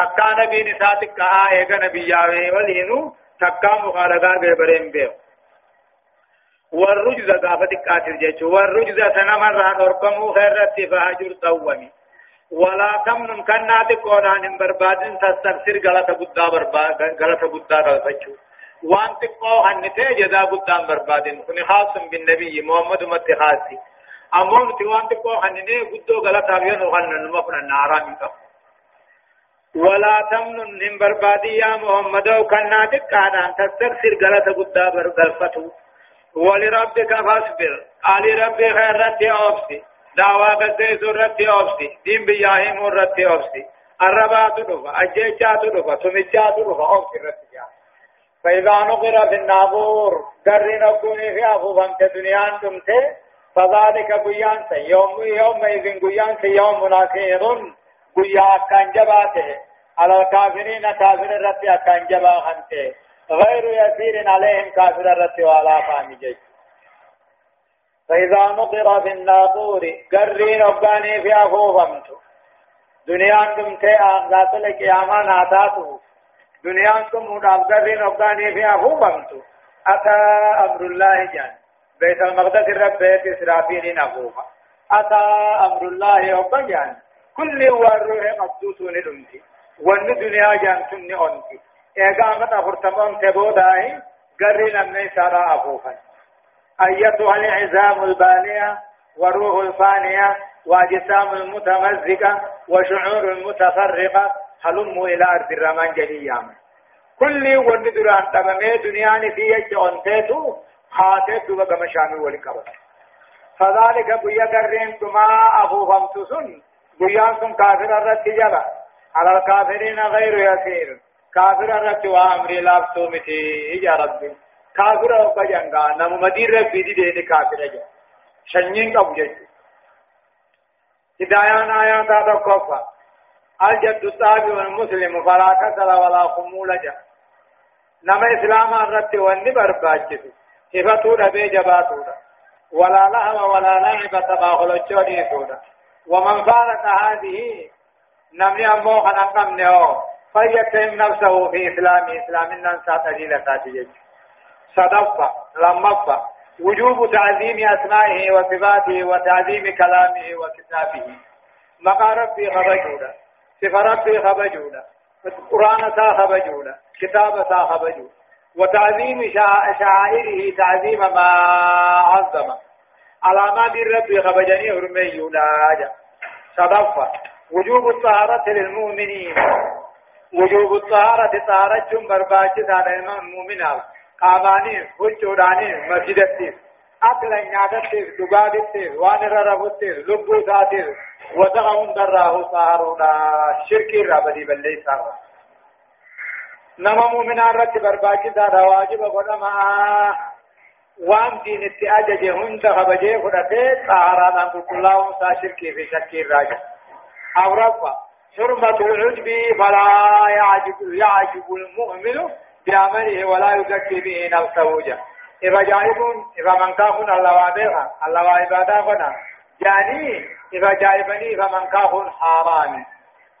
تكا نبي نساتك كها ايغا نبي ياوي ولينو تكا مخالقا غيبرين بيو والرجز قافتك قاتل جيش والرجز سنمر نرقمو خيرت فهجر طومي ولا تمنن كنات قولان بربادن تستفسر غلط بدا برباد غلط بدا غلطچو وان تقو هنته جدا بدا بربادن كن خاص بالنبي محمد مت خاصي امون تيوان تقو هننه غدو غلط ابيون وهنن مفن نارا منك ولا تمنن هم بربادي يا محمد كنات قادان تستفسر غلط بدا برغلطو ولربك فاصبر. قال ربي خير رتي اوفسي دعوة قدس رتي أوبسي. دين بياهم رتي أوبسي. الربات دفا أجيشات دفا سمجات دفا أوبسي رتي فإذا نقر في النابور قرن أكوني في أفو فانت دنيان تمتي فذلك قيان يوم يوم إذن قيان يوم مناخير قيا كان جباته على الكافرين كافر رتي كان جبا خنته غير يسير عليهم كافر رتي ولا فامي جيش فإذا نقر في الناقور قرين أباني في أخوفمت دنيانكم تيان ذات القيامة ناتاته دنيانكم مدام قرين أباني في أخوفمت أتى أمر الله جان بيت المقدس الرب بيت إسرافيل أخوفا أتى أمر الله أبان كل والروح مقدوسون دمتي وان دنيا جان سني أنتي إيقامة أفرتمون تبوداهي قرين أمني سارا أخوفا أيتها العزام البالية وروح الفانية وأجسام المتمزقة وشعور المتفرقة هلموا إلى أرض الرمان جليا كل وندر أن تبمي دنياني في يجي خاتت دوبا مشامي ولكبت فذلك بيا قرين كما أبو فمتسن بيان سن كافر الرد جبا على الكافرين غير يسير كافر الرد وامر لافتو متي يا ربي كافر أو بجنگا نم مدیر ربی دی دے کافر جا شنین کا بجے ہدایان آیا تا تو کوفا الجد الصحابي والمسلم فلا كسل ولا خمول جا نما اسلام الرت وندي برباچت صفاتو ربي جباتو ولا لهو ولا لعب تباخل الجودي سودا ومن فارق هذه نمي أمو خنقم نهو. فيتم نفسه في إسلام إسلام الناس تدليل تاتي صدفة لمفة. وجوب تعظيم أسمائه وصفاته وتعظيم كلامه وكتابه. مقا ربي خبجولا. صفة ربي خبجولا. القرآن سا خبجولا. كتاب سا خبجولا. وتعظيم شعائره تعظيم ما عظم علامات ربي خبجني هرمي يولا صدفة وجوب الطهارة للمؤمنين. وجوب الطهارة طهارة برباجة على المؤمنين قاماني وجوداني مسجدتي أكلا نعدتي دقادتي وان رربتي لبو ذاتي ودغهم دراه صارونا شركي رابدي بلي صار نما مؤمن رت برباكي دا واجب غنما وان دين اتعاج هند خبجه فرته طهرانا كلهم سا شركي في شكي راجع أو رفا حرمة العجب فلا يعجب يعجب المؤمن بعمله ولا يزكي به نفسه جا إذا من كافون الله وعبيها الله وعبادا فنا يعني إذا جائبني فمن كافون حرامي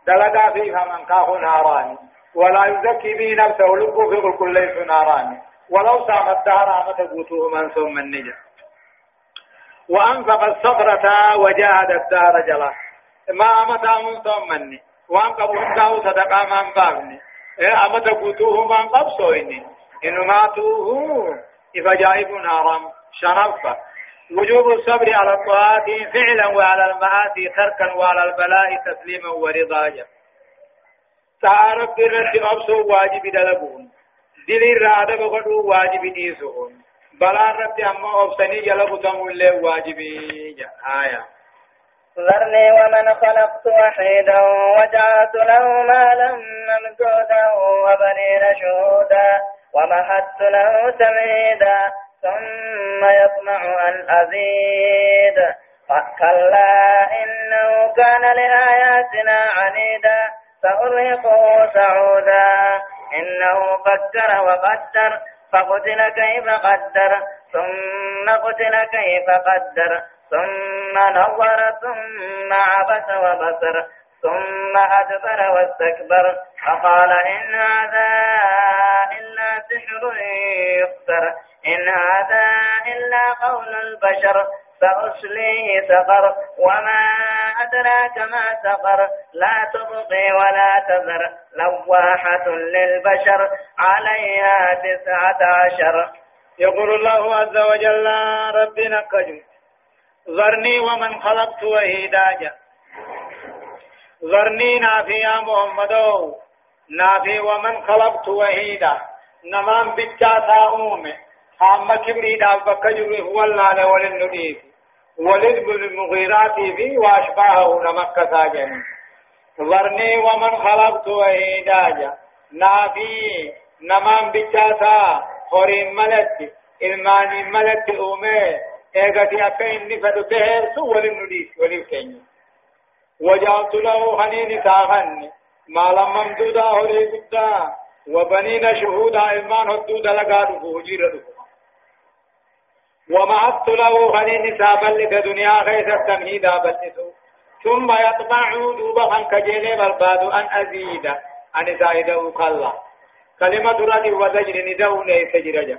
دلقا فيه فمن كافون حرامي ولا يزكي به نفسه لبه في كل ليس ناراني ولو سام الدهر عمت قوته من ثم النجا. وأنفق الصخرة وجاهد الدهر جلا. ما أمت أمن ثم النجا. وأنقبوا الدهر صدقا من بابني اما تقوتوه من قبصوين إن ماتوه إفجائب نارا شرفا وجوب الصبر على الطاعات فعلا وعلى المعاصي تركا وعلى البلاء تسليما ورضايا تعرف بالرد أبصو واجب دلبون. دل الرادة بغدو واجب ديسون بلا رد أما أبصني جلبو تمولي واجب آية ذرني ومن خلقت وحيدا وجعلت له مالا ممدودا وبنين شهودا ومهدت له تمهيدا ثم يطمع أن أزيد كلا إنه كان لآياتنا عنيدا سأرهقه سعودا إنه فكر وقدر فقتل كيف قدر ثم قتل كيف قدر ثم نظر ثم عبس وبصر ثم أدبر واستكبر. فقال إن هذا إلا سحر يفتر إن هذا إلا قول البشر. سأصليه سقر وما أدراك ما سقر. لا تبقي ولا تذر. لواحة للبشر عليها تسعة عشر. يقول الله عز وجل ربنا كجو ذرني ومن خلقت وهيداجا ذرني نافي يا محمد. نافي ومن خلقت وهيدا نمان بيتا تاومه هم كبري دال بكجو هو الله وللنبي. ولد المغيرات في وأشباهه نمك ساجن. ذرني ومن خلقت وهيداجا نافي نمان بيتا هورين ملت. eegati akka inni fedhu beheersu walin nu dhiisi waliif keenya وجعلت له حنين تاغن مالا ممدودا هوري قدا وبنين شهودا إلمان هدودا لقادو فوجير ومعدت له حنين سابا لك دنيا خيث التمهيدا بلسو ثم يطمع دوبا كجيني برباد أن أزيد. أن زائده كلا كلمة رد وزجر ندو ليس جرجا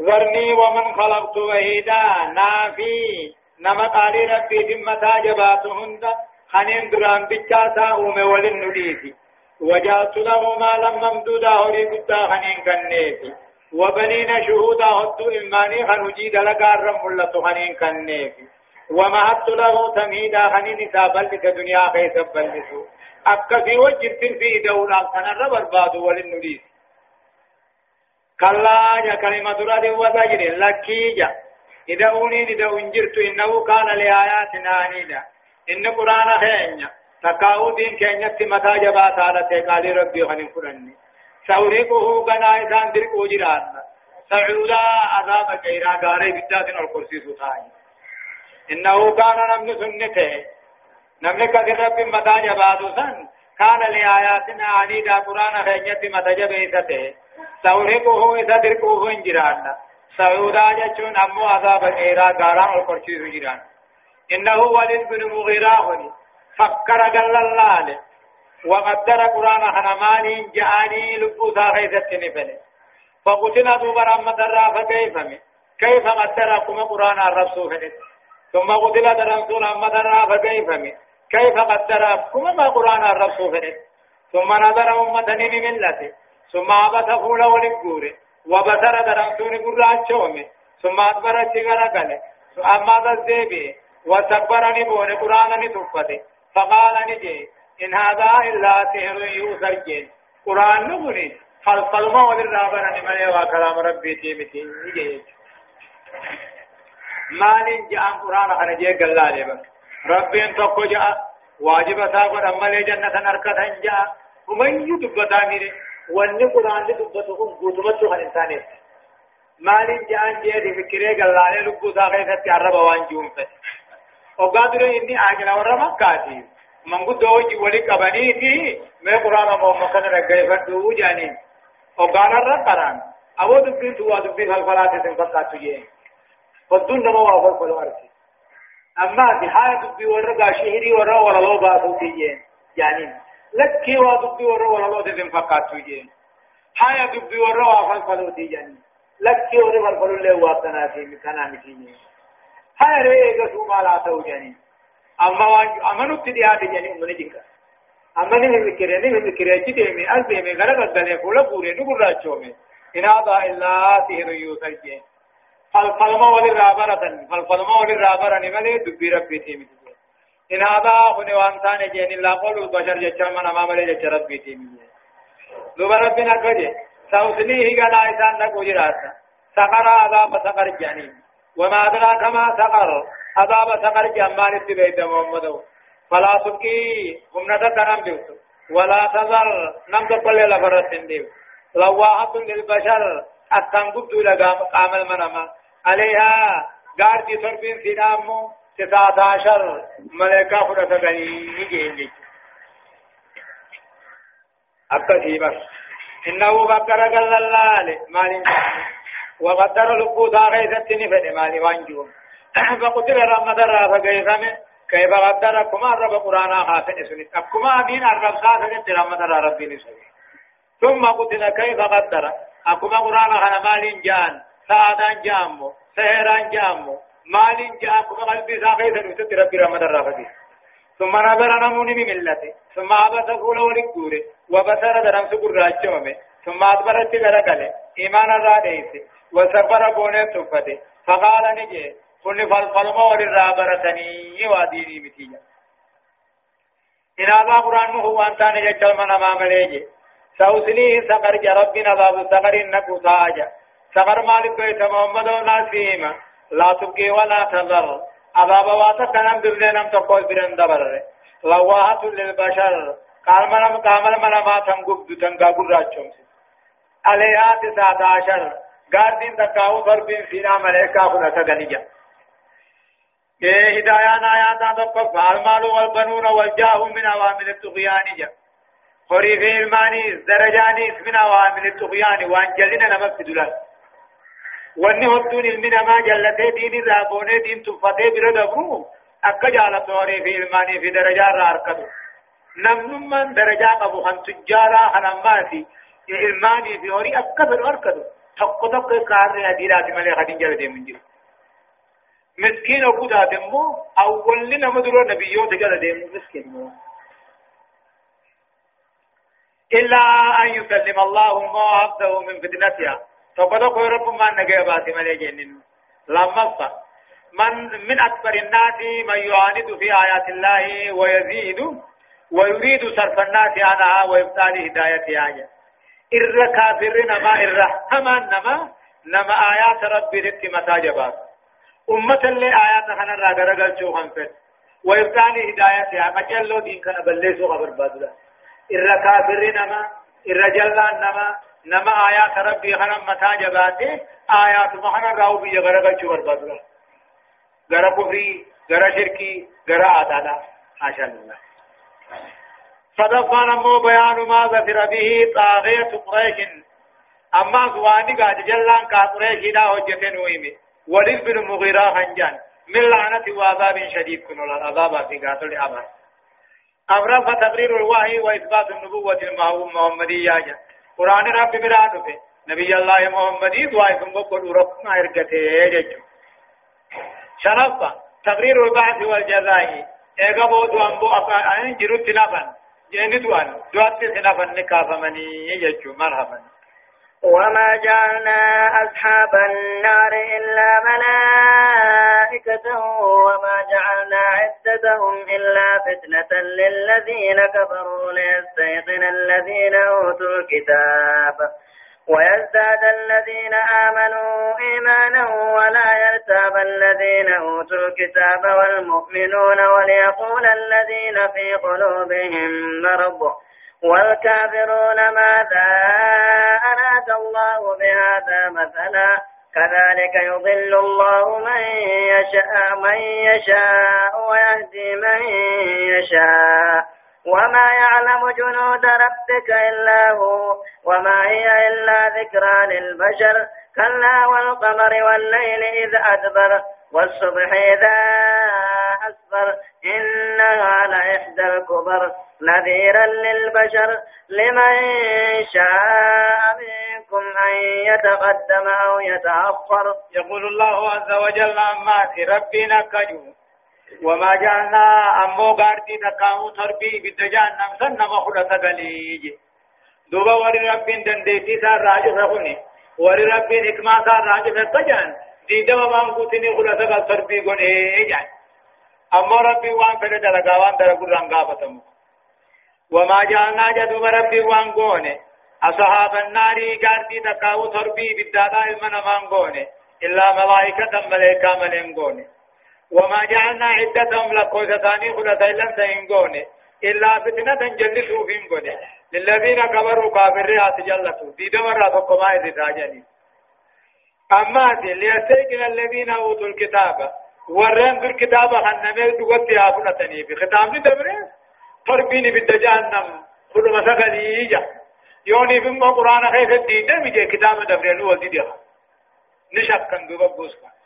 ذرني ومن خلقت وحيدا نافي. نما قالي ربي ذمتا جبات هند. خنين دران بچاتا اومي ولن نديتي وجعلت له مالا ممدودا قدا خنين كنيتي وبنين شهودا هدو إماني خنجي دلقا رمولة خنين كنيتي ومهدت له تمهيدا خنين سابل لك دنيا خيس بلسو وجرت في دولا كان ربر بادو ولن نديتي كلا يا كلمة رد وزجر لكيجا. إذا أوني إذا أنجرت إنه كان لآياتنا عنيدا. إن قرآن خينيا. تقاو دين كينيا متى جبات على تقال ربي خنين قرآني سوريقه غنا إذان درك وجران سعودا عذاب كيرا غاري بدات الكرسي سوتاي إنه كان نمن سنته نمن كثير ربي متى جبات سن كان لآياتنا عنيدا قرآن خينيا متى جبيته سورقه إذا درقه انجران سعودا جچون أمو عذاب إيرا غاران والقرشي جيران إنه ولد بن مغيراه فكر قل الله وقدر قرآن حنماني جاءني لبوسا غيثت نفل فقتنا دوبر أما درا فكيف كيف قدر قرآن الرسول ثم قتل درسول أما درا فكيف كيف قدر كما ما قرآن الرسول ثم نظر أمة من ملته ثم عبس فول ولقور وبصر درمتون قرآن ثم أدبر الشغل قال أما ذا وتكبرني بون قرآن نتفته فقال نجي. إن هذا إلا سحر يوسر جين قرآن نبني فالصلما وللرابر نمني وكلام ربي تيمتي نجي مال جاء قرآن خنجي قال لا ربي انتقو جاء واجب ساقر أما لي جنة نركة جاء ومن يدبتا ميري wanni quraanni dubbatu kun guutumatti kan insaaneef maaliin jaan jeedi fikiree gallaalee lubbuu isaa keessatti arraba waan jiruun fedhe hoggaa dura inni aagina wali qabanii fi mee quraana moomma kana dhaggeeffadhu jaaniin hoggaan har'a qaraan aboo dubbiin tu waa dubbii falfalaati sin fakkaattu jeen hodduun nama waa falfalu arti ammaati haa dubbii warra gaashihirii warra walaloo baasuuti jeen jaaniin لكي ودبي ورا ولا لو تدم فقاتو جين هاي دبي ورا وافل فلو جن لكي ورا فل فلو له واتنا في مكانا مشيني هاي ريغا سوما لا تو جن اما وان امنو تدي هاد جن من ديكا امني من كره ني من كره جي دي مي البي مي غرا غدل فولا پوري نو غرا چومي ان هذا الا سحر يوسر جين فل فلما ولي رابرتن فل فلما ولي رابرن ملي دبي ربي تيمي إن هذا هو وانسان جين الله قول البشر جچا من أمام لي جچ ربي تيمي دوبا ربنا كجي سوسليه غنا إنسان نكو جرات سقر عذاب سقر جاني وما أدراك ما سقر. عذاب سقر جمان اتبعت محمد. فلا تبكي. هم نتتنم بيوت. ولا تذر. نم تقل لفرت ديو لواحة للبشر. أتنقب لغام قام المنما عليها غارتي تربين سينامو تسعة عشر. ملائكة فرصة غني جيني أكثي بس إنه فكر قال الله. مالين. وقدر لقو داغي ستني فدي مالي وانجو فقتل رمضان را فقيسامي كيف قدر كما رب قرانا خاتن سني كما دين الرب خاتن رحمة ربي نسوي ثم قتل كيف قدر أكما قرانا خنا مال جان. سعدان جامو. سهران جامو. مال جان كما قلبي ساقيت نسوي ربي رحمة ربي ثم نظر نموني من ملته ثم عبس فول ولقوره وبصر درم سكر راجمه ثم أدبرت غرقله إيمان الراديس وسفر بونه تفته فقال نجي كن فالفلما وللرابرتني وديني متيجا إن هذا قرآن هو أنت نجل من أمام ليجي. سأوسليه سقر ربنا باب سقر إنكو تاجا سقر مالك بيت محمد وناسيما لا تبقي ولا تذر. عذاب واتا كنم ببني نم تقول برن دبر لواحة للبشر. قال من قامل من ما تنقب دتنقا قراتشم عليها تسعة عشر. قاردين تقاو ضربين فينا ملائكة كنا تغنيجا إيه هدايان آيات تقف المال والبنون والجاه من أوامر الطغيان جا خري في الماني درجاني من أوامر الطغيان وانجلنا نمك دلال wanni hodduun ilmi namaa jallatee diin irraa boonee diin tuffatee bira dabru akka jaalatu horii fi ilmaanii fi darajaa irraa harkatu namnummaan darajaa qabu kan tujjaaraa kan ammaati ilmaanii fi horii akka fedhu harkatu tokko tokko kaarree adiidhaati malee kan hin jala deemu hin jiru. مسكين أبو دادمو أول لنا مدرو نبيوت قال ديمو مسكين إلا أن يسلم الله ما عبده من فتنتها فقد قول رب ما نجي باتي ملي جنن لما من من أكبر الناس من يعاند في آيات الله ويزيد ويريد صرف الناس عنها وإبطال هدايتها إر كافر نما إر. همان نما نما آيات ربي رت متاجبات أمة اللي آيات خنا را غرغل شو خنفت وإبطال هدايتها مجلو دين كان بلسو خبر بادلا إر كافر نما إر جلان نما نما آيات ربي خنم متا جباته آيات مخنا راو بي غرغل چو بربادلا غرا كفري غرا شركي غرا عدادا حاشا الله صدقنا مو بيان ما ذكر به طاغية قريش. أما زواني قاد جلان كا قريش دا هجتين ويمي. ولد بن مغيرة هنجان من لعنة وعذاب شديد كنو العذاب في قاتل أمر أمر فتقرير الوحي وإثبات النبوة المحمدية قرآن رب براد في. نبي الله محمد دعاء بقول ربنا ارغته جچو شرف تقرير البعث والجزاء. ايغا بودو امبو افا ان جرت نفن جندي دوان دوات نفن نكافمني جچو مرحبا وما جعلنا أصحاب النار إلا ملائكة وما جعلنا عدتهم إلا فتنة للذين كفروا ليستيقن الذين أوتوا الكتاب ويزداد الذين آمنوا إيمانا ولا يرتاب الذين أوتوا الكتاب والمؤمنون وليقول الذين في قلوبهم مرض والكافرون ماذا أراد الله بهذا مثلا؟ كذلك يضل الله من يشاء من يشاء ويهدي من يشاء. وما يعلم جنود ربك إلا هو وما هي إلا ذكرى للبشر كلا والقمر والليل إذ أدبر والصبح إذا أسفر إنها لإحدى الكبر نذيرا للبشر لمن شاء منكم أن يتقدم أو يتأخر. يقول الله عز وجل عما ربنا كجو وما جعلنا أمو غاردي تقامو تربي بالدجان سنة مخلصة قليج. دوبا وري رب دنديتي سار راجو سخوني وري رب حكمة سار راجو سخجان ديدا ومان قوتني خلصة قل تربي قني جان. أمو ربي وان فلد لقاوان درقو رنقا فتمو وما جعلنا جدوب ربي وان قوني. أصحاب النار غاردي تقاو تربي بالدادا إلمن مان قوني. إلا ملائكة ملائكة ملين قوني. وما جعلنا عدتهم لقوستاني خلطا لم تنقون إلا فتنة جلسوا فيهم قون للذين كبروا كافرات جلسوا في دمر فقما إذ أما ليستيقن الذين أوتوا الكتاب. ورين في الكتاب خنمي دوت يافنا تني في ختام دبره تربيني بالجهنم كل مسكني يجا. يوني في القرآن خيف الدين. دمي كتاب دبره لو ودي نشك كان دوبا بوسكا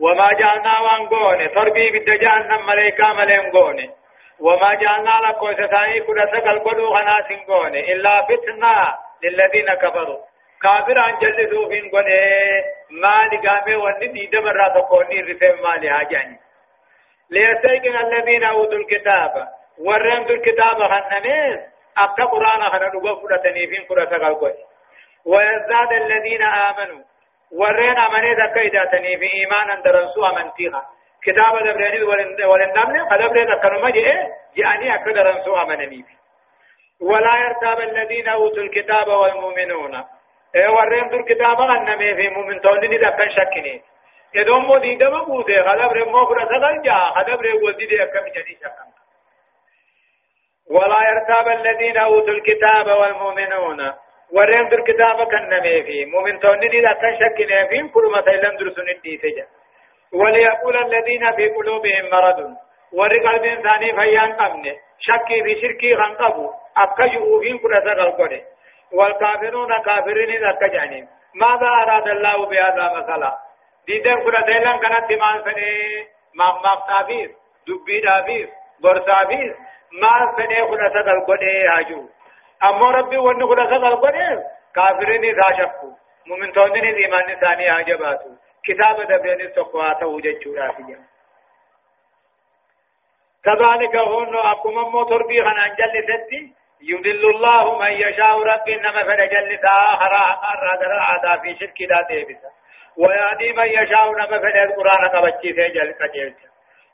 وما جعلنا وانقوني تربي بد جهنم ملائكة ملائكة وما جعلنا لكم ستاني كل سقل قدو غناس قوني إلا فتنة للذين كفروا. كافر عن جلدوا فين قوني ما لقامي وندي دمر تقوني رفهم ما لهاجاني ليستيقن الذين أوتوا الكتاب. ورمت الكتاب خنمين أبقى قرآن خنن وفرتني فين قرآن سقل قوني ويزداد الذين آمنوا. ورين أمني ذكيداتني في إيمانا درسوا أمنتيها كتاب دبراني ولندمن قدبر ذكرما جاء جاءني أكد رنسوا أمنني ولا يرتاب الذين أوتوا الكتاب والمؤمنون. اي ورين در كتاب أنمي في مؤمن تولي دكان شكني. إذن مو دي دم بوده قدبر مو فرسدن جاء قدبر ودي دي أكم جدي شكن. ولا يرتاب الذين أوتوا الكتاب والمؤمنون. ورين در كتاب كنمي في مؤمن تولي دكان شكني في كل ما تيلم درسون الديسجا وليقول الذين في قلوبهم مرض ورقل بن ثاني فيان قمن شكي في شركي خنقبوا أكجوا في قرة القرى والكافرون كافرين أكجانين ماذا أراد الله بهذا مثلا ديدن قرة ديلان كانت تمان فني مغمق تابيس دبي تابيس برسابيس ما فني قرة القرى هاجو أما ربي ون قرة القرى كافرين ذا شكوا مؤمن تونين إيمان ثاني هاجباتو كتاب دبين تقواته وجدشورا فيها كذلك هون أقوم موتور بي خنا جلستي يضل الله من يشاء ربي إنما فنجلس آخر آخر هذا عدا في شرك لا تيبسا ويهدي من يشاء نما فن القرآن قبتشي في جل قجلسا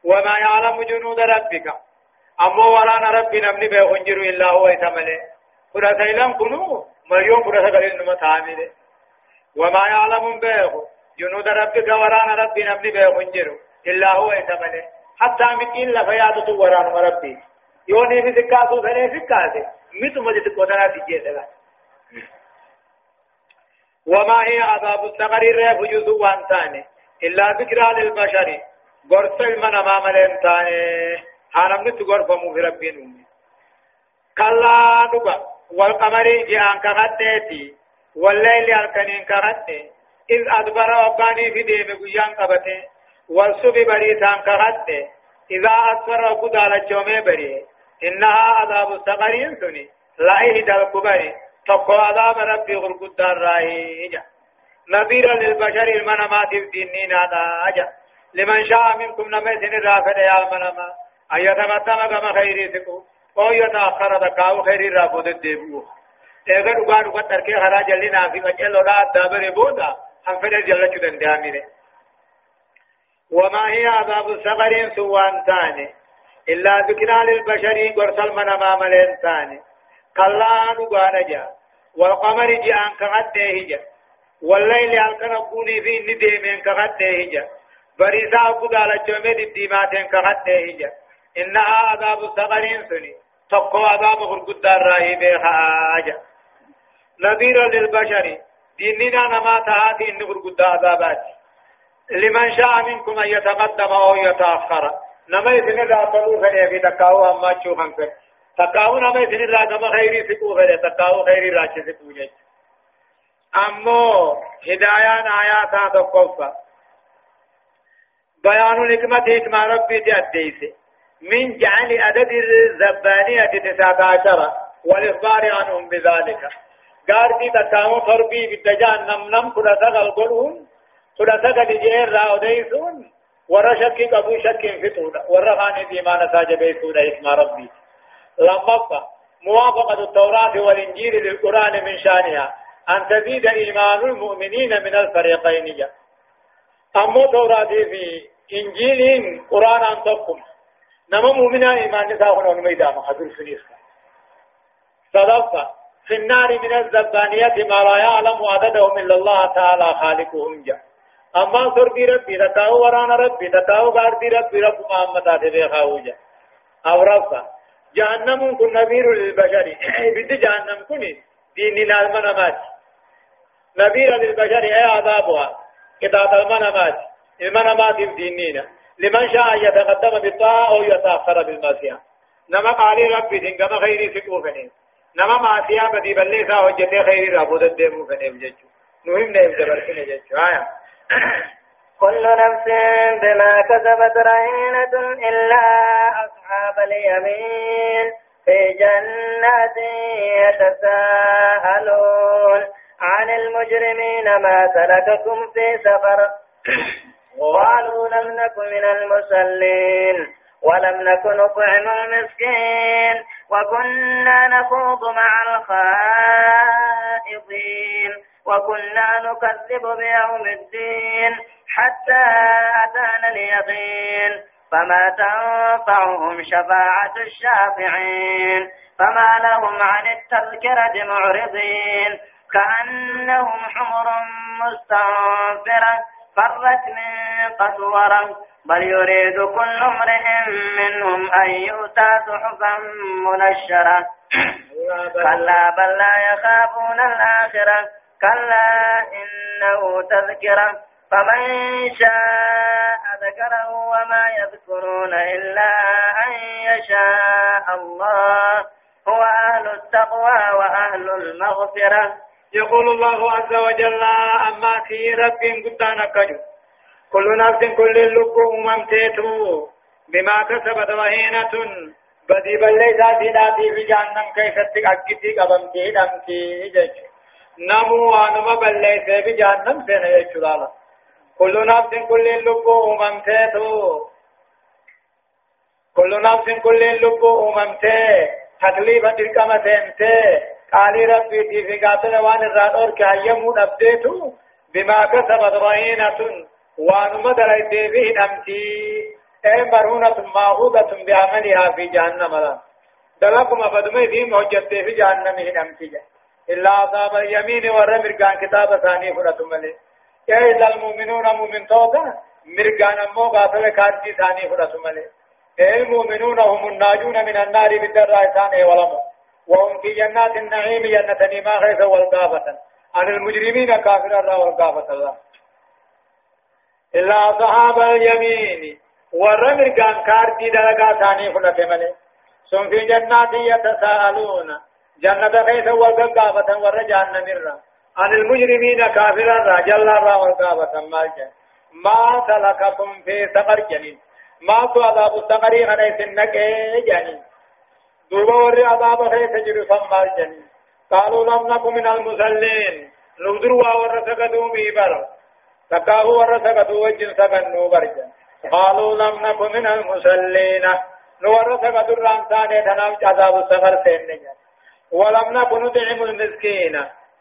وما يعلم جنود ربك. أمو ورانا ربي نمني بيخنجر إلا هو يتمنى قرأ سيلم كنو مريوم قرأ سيلم نما تعامله وما يعلم بيخو جنود ربك ورانا ربي نبني بيخنجر إلا هو يتمنى حتى مكين لفيادة ورانا ربي يوني في سكاسو سنة سكاسي متو مجد قدنا تجيسا وما هي عذاب السقر الريف جزء وانتاني إلا ذكرى للبشر غرس المن أمام الانتاني غرف مو في ربي نومي كلا نبا والقمر جيان كغتيتي والليل الكنين كغتي إذ أدبر وقاني في ديم قيان قبته والصب بريتان كهته إذا أسفر وقد على الجومي بري إنها عذاب السقرين سني لا إهدى الكبري تقوى عذاب ربي غرقود دار راهي نذيرا للبشر المنامات في دينين هذا أجا. لمن شاء منكم نمسن الرافد يا المنما أن يتقدم كما خيري سكو أو يتأخر دكاو خيري رافد الدبوه eega dhugaa dhuga tarkee karaa jallinaa fi qaceelloodhaa addaa bare booda هم فدر جلچو دندامره وما هي عذاب السقر سوان تاني إلا ذكرى للبشر قرصل من أمام الإنسان كلا نقال جا والقمر جاء كغده جا والليل ألقنا قوني في نديمين كغده جا بريسا أقود على جمد الديماتين كغده جا إنها عذاب السقر سني تقوى عذاب خلقود الراهي بها جا نذير للبشر ديننا نما تهاتي إن غرقود عذابات لمن شاء منكم أن يتقدم أو يتأخر نما يسن الراتلو فني في تقاو أما تشوفن فن تقاو نما يسن الراتما خيري سكو فني تقاو خيري راشي سكو جيش أمو هدايان آياتا تقوفا بيان الحكمة حكمة ربي تأديسي من جعل عدد الزبانية تسعة عشر والإخبار عنهم بذلك. غاردي تتاو فربي بالدجان نم نم كنا تغل قلون كنا تغل جير راو ديسون ورا شك قبو شك فتونا ورا خاني ديمان ساجبيسون اسم ربي. لما موافقة التوراة والإنجيل للقرآن من شانها أن تزيد إيمان المؤمنين من الفريقين. أما توراة في إنجيل قرآن أن نما مؤمنا إيمان نساء هنا ميدان حضر سنيسك صدقة في النار من الزبانية ما لا يعلم عددهم إلا الله تعالى خالقهم جا. أما سردي ربي تتاو ورانا ربي تتاو غاردي ربي رب محمد آتي خاوجا أو رفا جهنم كن نذير للبشر. بد جهنم كن دين المنامات نذير للبشر أي عذابها كتاب المنامات المنامات دينينا لمن شاء يتقدم بالطاعة أو يتأخر بالمعصية. نما قال ربي دين خيري سكوفنين نما معصية بدي بلسا هجته خير رابود الدمو فنيف جچو نهم نيف زبرسن جچو آية. كل نفس بما كسبت رهينة إلا أصحاب اليمين في جنات يتساءلون عن المجرمين ما سلككم في سفر. قالوا لم نكن من المصلين ولم نكن نطعم المسكين وكنا نخوض مع الخائضين وكنا نكذب بيوم الدين حتى أتانا اليقين فما تنفعهم شفاعة الشافعين فما لهم عن التذكرة معرضين كأنهم حمر مستنفرة فرت من قسورة بل يريد كل امرئ منهم أن يؤتى صحفا منشرة. كلا بل لا يخافون الآخرة كلا إنه تذكرة. فمن شاء ذكره وما يذكرون إلا أن يشاء الله. هو أهل التقوى وأهل المغفرة. يقول الله عز وجل أما في رب قدانا كجو كل نفس كل اللب أممتيتو. بما كسبت رهينة بدي بلي ذاتي ذاتي في جهنم كيف تأكدي قبمتي دمتي جج نمو وانما بلي في جهنم سنة يجلالا كل نفس كل اللب أممتيتو. كل نفس كل اللب أممتي. تكليفة تلقمة سنتي قال ربي في قاتل وان الرادور كهيمو نبديتو بما كسبت رهينة وان مدر به أمتي اي مرهونة ماخوذة بعملها في جهنم لا. دلكم أفدمي في موجد في جهنم أمتي إلا أصاب اليمين ورمر كان كتاب ثاني فرة ملي. إذا المؤمنون مؤمن توبة مرقان أمو قاتل كارتي ثاني فرة ملي. المؤمنون هم الناجون من النار بالدراء ثاني ولمو وهم في جنات النعيم جنة ما خيث والقافة. عن المجرمين كافر الله والقافة الله. إلا أصحاب اليمين. ورمر كان كارتي دلقا ثاني فلت ملي ثم في جنات يتساءلون. جنة خيث والقافة ورجعن مرة عن المجرمين كافر الله جل الله والقافة مالجا ما سلككم في سقر جنين. ما تو عذاب السقر خنيس النكي جنين. دوبا وري عذاب خيس جري فمال جن قالوا لم نكن من المصلين نبدر ورسكتوا بيبر تكاهو ورسكتوا وجن سكنوا برجن قالوا لم نكن من المصلين نورسكتوا الرانسان تنام عذاب السفر سين ولم نكن نطعم المسكين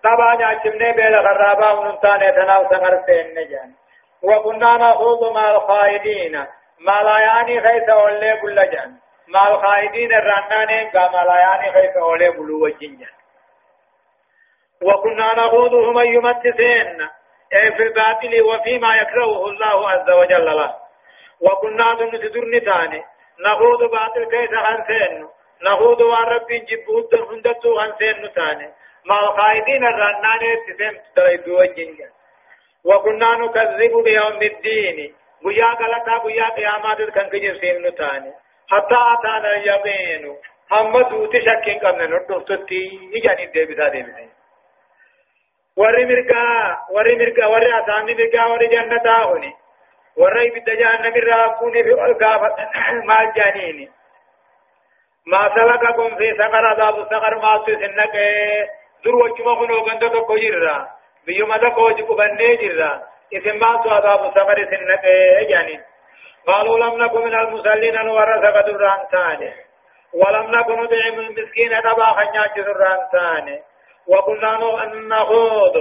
طبعا عجبنا بين غرابا ونطان تنام سفر سين وكنا نخوض مع الخائدين ما لا يعني خيس أولي كل جن مع الخائدين الرنان يعني خيف أولي بلو وجنجا وكنا نخوضه من يمتثين أي في الباطل وفيما يكرهه الله عز وجل له وكنا نتدر نتاني نخوض باطل كيس خنسين نخوض وان ربي جبهد هندتو خنسين نتاني مع الخائدين الرنان تسين تريدو وجنجا وكنا نكذب بيوم الدين بيا غلطا بيا قيامات كان كجن سين نتاني حتى أتانا اليقين هم دوتي شكين قمنا ندفتي إجاني ديبتا ديبتا وري مرقا وري مرقا وري أسامي مرقا وري جنة هوني وري بدجان مرقا كوني في القافة ما جانيني. ما سلككم في سقر عذاب سقر ما سنك در وجما كنو غندو تو كويرا بيوم دا كوج كبني جرا. إسم ما تو عذاب سقر سنك جانين قالوا لم نكن من المصلين ورثة دران ثاني. ولم نكن نطعم المسكين تبا خنياج دران ثاني. وكنا نخوض.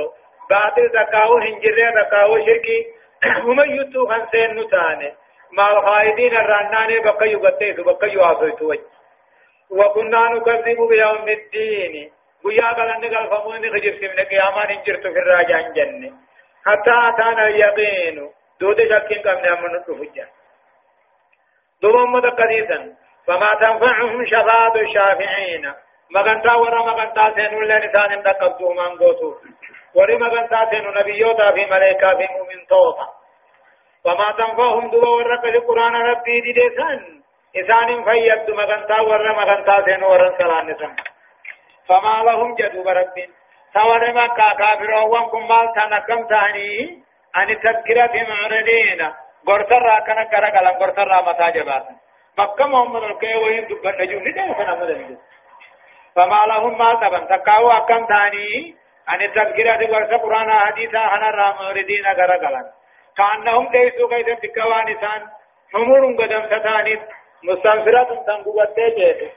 باطل زكاو هنجر زكاو شركي. ومن يتو خنسين نتاني. مع الخائدين الرناني بقى يغتيت بقى يعصيت وجه وكنا نكذب بيوم الدين. ويا ان قال فمون خجر سمنا قياما نجرت في الراجع جنة. حتى أتانا اليقين. دود شكين قمنا من الفجر دوم مدقديسا فما تنفعهم شفاعة الشافعين مغنتا ورا مغنتا سينو لنسان دقبتو من قوتو وري مغنتا سينو نبيوتا في ملائكة في مؤمن توفا فما تنفعهم دوا ورا قل قرآن ربي دي ديسان إسان فيبدو مغنتا ورا مغنتا سينو ورا سلان نسان فما لهم جدو بربين سوار مكة كافرون كم مال تنكم تاني عن تذكرة معرضين غرتر كان كرقلا غرتر متى جبات مكة محمد الكي وين دبن نجوم ندعو كنا مدن فما لهم ما تبن تقاو أكم ثاني عن التذكرة غرتر قرآن حديثا عن الراموردين كرقلا كأنهم ليسوا كيدا تكوان إسان حمر قدم ستانيت مستنفرة تنقوة جيده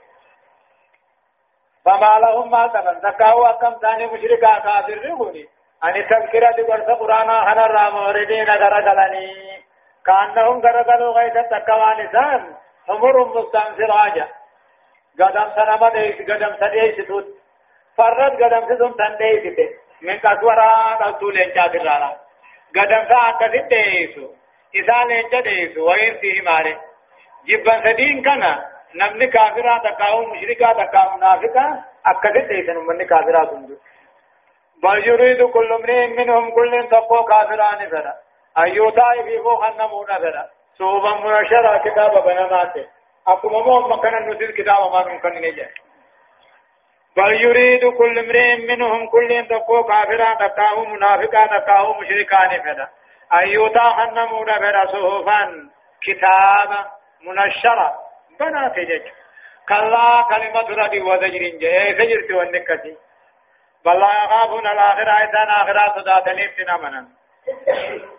فما لهم ما تبن تقاو أكم ثاني مشركا كافر رغني عن التذكرة غرتر قرآن عن الراموردين كرقلني كأنهم غرقلوا غيثا تكوان إسان حمر مستنفراجة قدم سنما ديس قدم سديس توت. فرد قدم سدوم تنديس من كسورا قلتو لنجا برانا قدم سا أكسد ديسو إذا لنجا ديسو وين فيه مالي جبن سدين كنا. نمني كافرا تقاو مشركا تقاو منافقا أكسد ديسن من كافرا سندو بل يريد كل امرئ منهم كل تقوى كافران فلا. أيوتا يفيقو خنمون فلا. صوبا منشرة كتاب بنماته أكما مو مكان نزل كتاب ما نمكن نجا بل يريد كل امرئ منهم كل تقو كافرا تقاه منافقا تقاه مشركان فدا أيوتا خنمون فدا صوفا كتاب منشرة. بنات جج. كلا كلمة ردي وزجر جاء سجرت والنكتي بل لا يخافون الآخرة إذا آخرة صداتني ابتنا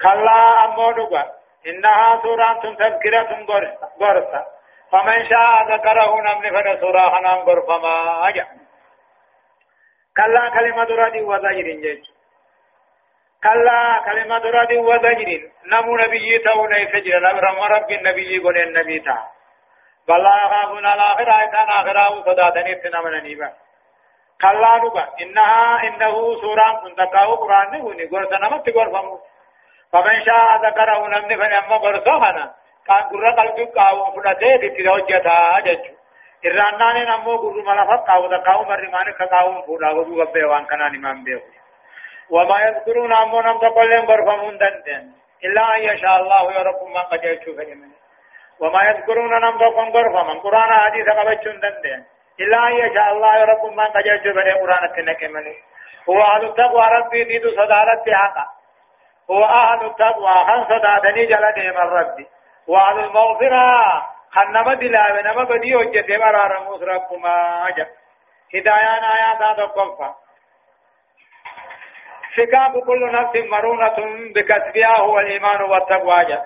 كلا أمو نقا إنها سورة تذكرة غرسة فمن شاء ذكره نمن فن سورة حنان غرفما أجا كلا كلمة رد وزجر جيش كلا كلمة رد وزجر نمو نبي تون يسجر رم رب النبي قل النبي تا بل يخافون الآخرة إذا آخرة صداتني ابتنا نيبا كلا نبا إنها إنه سورة تنتقاو قرآن نهوني غرسة نمت غرفمو فمن شاء ذكره نمني فنما برسوخنا كان قرر قلبي قاو فنته دي هجتا جچو irraannaan ammoo gurruma lafa qaawuta qaawuma rimaani ka qaawun fuudha goduu gabbee waan kanaan himaan beeku wamaa yadkuruuna ammoo nam tokkolleen gorfamuu hin dandeen illaa an yashaa allahu yoo rabbummaan qajeelchuu fedhe male wamaa yadkuruuna nam tokkon gorfaman quraana hadiisa qabachuu hin dandeen an yashaa allah yoo rabbummaan qajeelchuu fedhe quraanatti naqe male huwa ahlu taqwaa rabbii diidu sodaaratti haqa هو أهل التقوى خن صداتني جل ديم الرب وأهل المغفرة خن نما دلا نما بدي وجت مرار موس ربما أجا هدايان آيات تقفى فكاب كل نفس مرونة بكسبها هو الإيمان والتقوى جا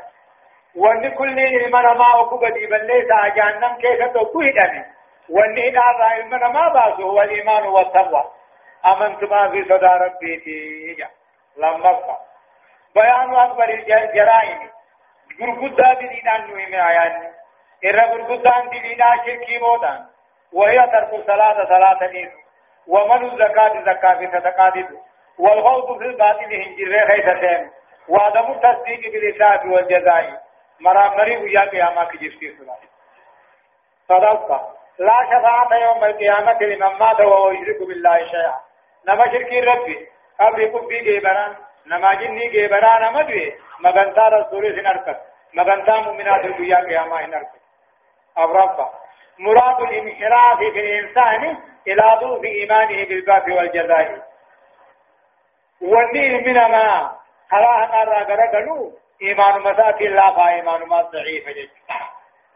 وأن كل إيمان ما أقوى بدي بل ليس جهنم كيف تقوى دمي. إذا رأي من ما بأسه هو الإيمان والتقوى. أمنت ما في صدى ربي تيجا لما فقط بيان أكبر الجرائم. غرغدا دينان نوي آيان. إرى غرغدا دينا شركي مودان وهي ترك الصلاة صلاة دين ومن الزكاة زكاة في صدقات والغوض في الباطل هنجر خيثتين وعدم التصديق بالإساءة والجزاء. مرامري ويا قيامة كجفتي صلاة. صدقة. لا شفاعة يوم القيامة لمن مات وهو يشرك بالله شيئا. نما شركي ربي. قبل في جيبران نما جني جبران مدوي مغنتا رسول سنرك مغنتا مؤمنات الدنيا قيامة هنرك أبرفا مراد الانحراف في الإنسان إلى ضعف إيمانه بالباب والجزاء. والنيل من ما خلاها قرى قرقلو إيمان مساك الله فإيمان ما ضعيف جد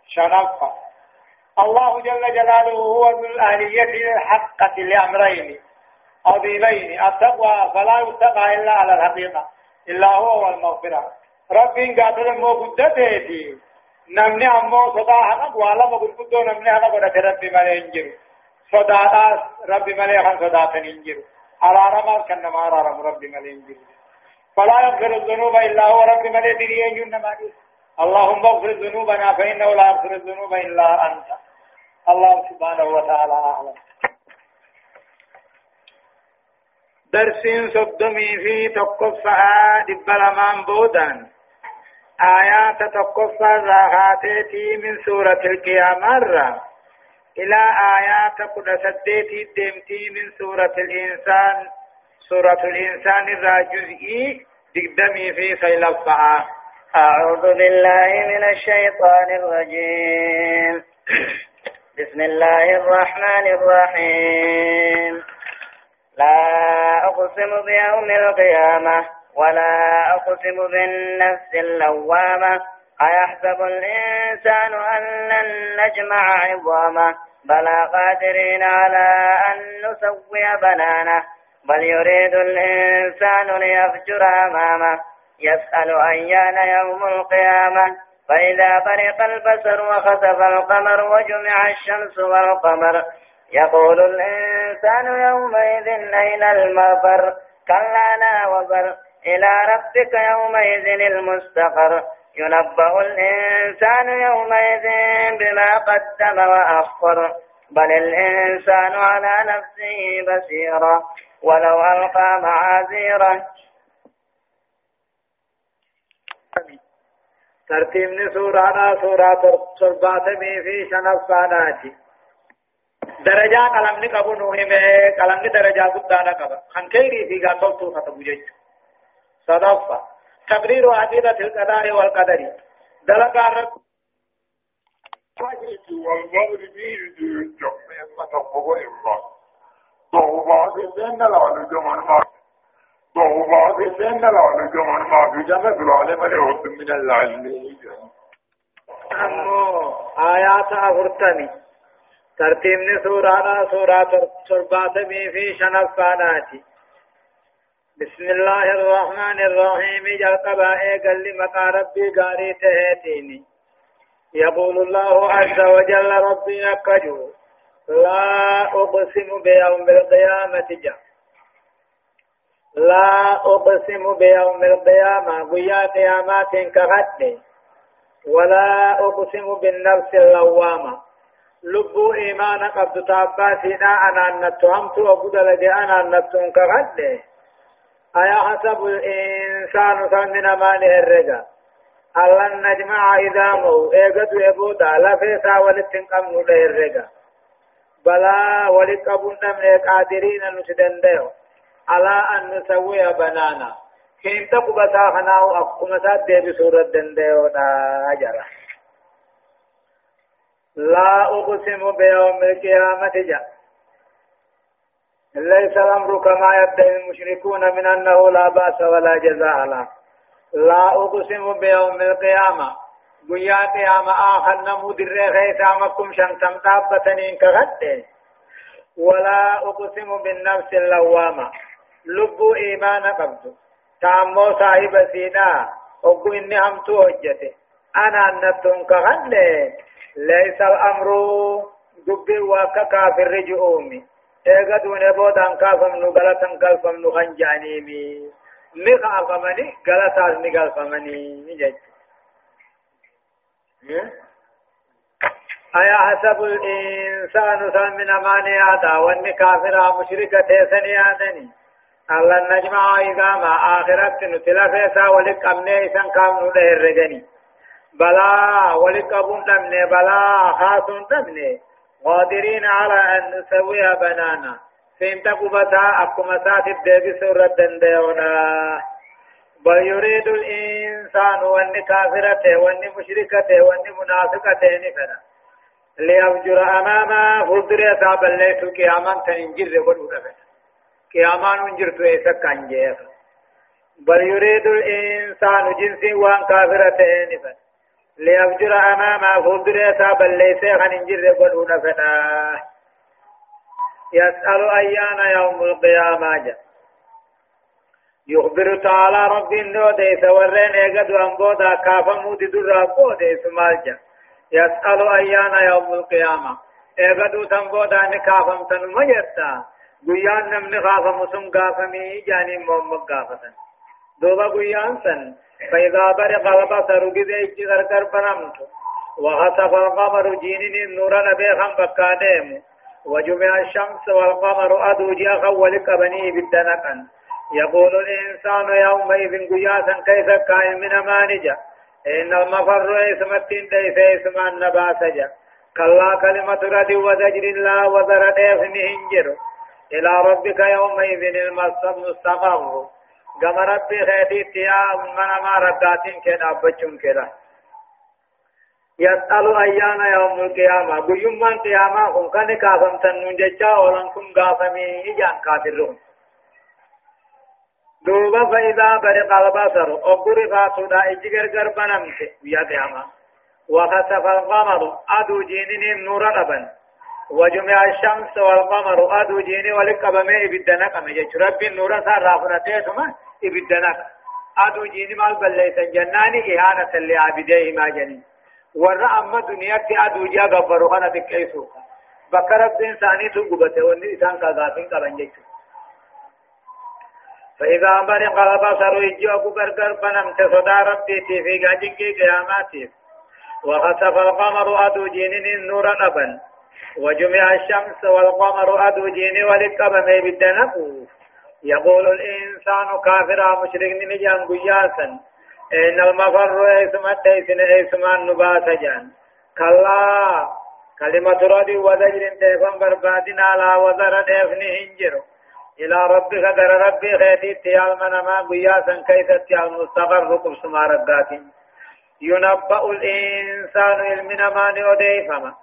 شنفا. الله جل جلاله هو ذو الأهلية الحقة لأمرين. عظيمين. التقوى فلا يتقى إلا على الحقيقة. إلا هو والمغفرة. ربي قاتل مو قدته نمني أمو صدا حقق وعلا مقدو نمني حقق ودك ربي ملي انجر صدا ربي ملي خان صدا تنجر على رمال كنما رم ربي ملي انجر فلا يغفر الذنوب إلا هو. ربي ملي ديري انجر نمالي اللهم اغفر ذنوبنا فإنه لا يغفر الذنوب إلا أنت. الله سبحانه وتعالى أعلم. درسين صدمي في تقفها دبلمان بودان آيات تقفى راهاتي من سورة القيامة. إلى آيات قد سديتي دمتي من سورة الإنسان. سورة الإنسان الراجزئي دقدمي في سيلفها. أعوذ بالله من الشيطان الرجيم. بسم الله الرحمن الرحيم. لا أقسم بيوم القيامة ولا أقسم بالنفس اللوامة. أيحسب الإنسان أن لن نجمع عظامه؟ بلى قادرين على أن نسوي بنانه. بل يريد الإنسان ليفجر أمامه. يسأل أيان يوم القيامة؟ فإذا برق البصر وخسف القمر وجمع الشمس والقمر يقول الإنسان يومئذ أين المفر؟ كلا لا وزر. إلى ربك يومئذ المستقر. ينبأ الإنسان يومئذ بما قدم وأخر. بل الإنسان على نفسه بصيرا ولو ألقى معاذيره. ترتيبني سورة سورة ترباتمي في شنفاناتي درجة قلمني قبو نوهي میں قلمني درجة قدانا قبا خان كيري في قاتل تو ختم جيج صدفة تقرير عديدة القضاء والقدر دلقا رب والمغرب يجب إما تقوى إما ضوبات الزين العلى جمال ما ضوبات الزين العلى جمال ما في جمع العلم العود من العلم أمو آيات أغرتني ترتيبني سورة سورة ترباتمي في شنفاناتي بسم الله الرحمن الرحيم جل قبائي قال لي مقا ربي قاري تهيتيني يقول الله عز وجل ربي أكجو لا أقسم بيوم القيامة جا. لا أقسم بيوم القيامة ويا قيامات كغد ولا أقسم بالنفس اللوامة. لبو إيمان قبض تاباتنا أنا نتهمت وقد لدي أنا نتهمت كغد أيا حسب الإنسان فمن ماله الرجال ألن نجمع مو. إيقظ يبودا لفيسا ولتنقم نده الرقا بلا ولقبون من قادرين نسدن ديو. على أن نسوي بنانا. كين تقبتا خناو أقوم ساد دي بسورة دنديو أجرا. لا أقسم بيوم القيامة جاء ليس الأمر كما يبدأ المشركون من أنه لا بأس ولا جزاء له. لا أقسم بيوم القيامة. قيا قيامة آخر نمود الرغيث مكم شمسم تابتنين كغد ولا أقسم بالنفس اللوامة. لب إيمان قبض تامو صاحب سينا أقو إني هم توجته أنا أنتم كغد ليس الأمر دبي وكا كافر رجعومي إيغا دون بودان كافم نغلطن كالفم نغنجانيمي نغافمني غلطاس نغافمني نجد أيا حسب الإنسان سمن ماني هذا واني كافر مشركة هذني الله نجمع إذا ما آخرت نتلا فيسا ولك أمني إسان كام نده الرجني بلا ولك أبون دمني بلا خاصون دمني قادرين على أن نسويها بنانا سين تقبتا أكما سات الدبي سورة دنديونا بل يريد الإنسان وأن كافرته وأن مشركته وأن منافقته نفنا ليفجر أماما فلدر يتاب الليس قياما تنجر ودو نفنا قياما ننجرت إيسا كان جيخ بل يريد الإنسان جنس وأن كافرته نفنا ليفجر أماما فلدر يتاب الليس خنجر ودو نفنا يسأل أيان يوم القيامة جا يخبر تعالى رب النو ديس ورين ايقد وانبودا كافا مودي در أبو ديس مالجا يسأل أيان يوم القيامة ايقد تنبودا نكافا تنم گویان نمنی خافا مسم قافمی جانی محمد قافتا دوبا گویان سن فإذا برق البصر بذي اجتغر كربنمت وخسف القمر جينين النور نبيخا بكاديمو وجمع الشمس والقمر أدو جاء ولك بني بالدنقا يقول الإنسان يومئذ قياسا كيف كائن من مانجا إن المفر اسمتين ليس اسم النباسجا كلا كلمة رد وزجر الله وذر ديفن هنجر إلى ربك يومئذ المستقر. كما ربي خيتي تيا من ما رقاتين كنا بچون كنا يسأل أيان يوم القيامة. قيوم من قيامة؟ هم كان كافم تنون ججا ولن كن غافمي إجان كافرون. دوبا فإذا برق البصر أقر فاتودا إجي غرغر بنمت. يا قيامة. وخسف القمر. أدو جينين النور أبن وجمع الشمس والقمر أدو جيني ولقبمي إبدنك أمي جيش. ربي النور سار رافرتيتما إبدنك. أدو جيني مال بليسن جناني إهانة لعبديه ما جنين ورا أما دنيا تي أدو جا غفرو خنا بكيسو. بكرب دين ثاني تو غبته وني إنسان كغافين كبن جيش. فإذا برق البصر يجيو غرغر بنم تصدى ربي في غاجين قياماتي. وخسف القمر أدو جينين النور أبن. وجمع الشمس والقمر أدو جيني ولقب ميبدنك يقول الإنسان كافرا مشرك نجان قياسا إن المفر إسم تيسن إسم النبات جان. كلا. كلمة ردي وزجر تيفن بربادنا لا وزر ديفن هنجر إلى ربك در ربي خيتي تيال من ما قياسا كيف تيال مستقر ما رقاتين ينبأ الإنسان علمنا ما نوديفما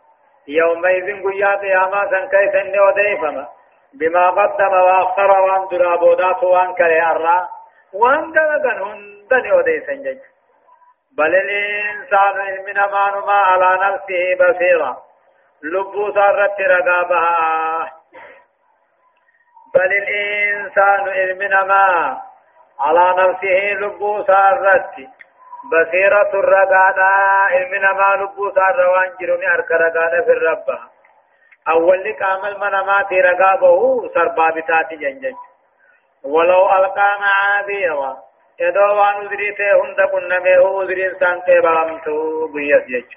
يومئذ قيا قياما سن كيف نوديفما بما قدم وأخر وأن درابودات وأن كري أرى. وأن دلقن هندن نوديسن جج. بل الإنسان علمنا ما على نفسه بصيرا. لبو سارت رقابها. بل الإنسان علمنا ما على نفسه لبو سارت. بصيرة الرقادة علمنا ما لبو صار روان جروني أرك رقادة في الرب أول لك عمل منامات رقابه سربا بتاتي جنجج ولو ألقى معاذيرا يدو وان أدريته هند كنمه أدرين سانته بامتو بيس يج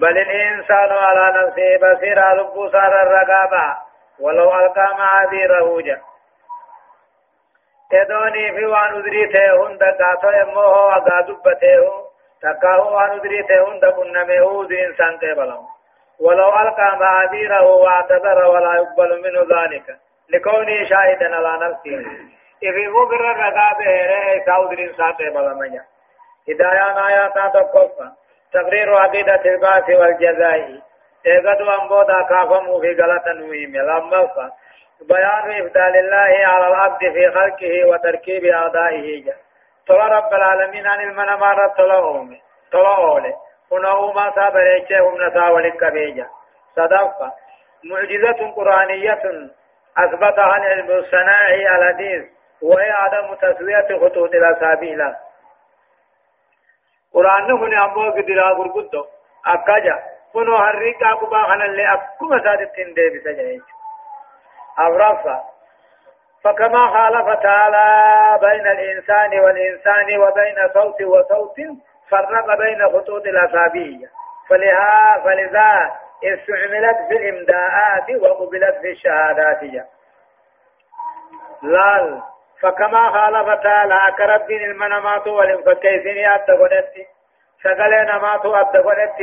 بل الإنسان على نفسه بصيرة لبو صار الرقابة ولو ألقى معاذيره جا تدوني في وان ادري ته هند قاتو امو اگا دبته تکاو وان ادري ته هند كنمه ود انسان ته بلم ولو القى معاذيره واعتذر ولا يقبل منه ذلك لكونه شاهدا على نفسه إذا مغر رغابه رأي سعود الإنسان ته بلم هدايا آيات تقفى تقرير عقيدة البعث والجزاء اغدو انبودا كافمو في غلطة نويم لما بيان إفضال الله على العبد في خلقه وتركيب أعدائه. جا طلع رب العالمين عن المنمار طلعهم طلعوا هنا ما صابر هم نسا ولكبيجا صدقة. معجزة قرآنية أثبتها العلم الصناعي الحديث وهي عدم تسوية خطوط الأسابيل قرآن هنا أمو قدرا قرقودو أكاجا. كنو هرقا قبا خنا اللي أكما سادتين دي بسجعيش أورفا فكما خالف تعالى بين الإنسان والإنسان وبين صوت وصوت فرق بين خطوط الأصابية فلها فلذا استعملت في الإمداءات وقبلت في الشهادات. لال. فكما خالف تعالى كرب المنامات والانفكيسين أتقلت سقل نمات أتقلت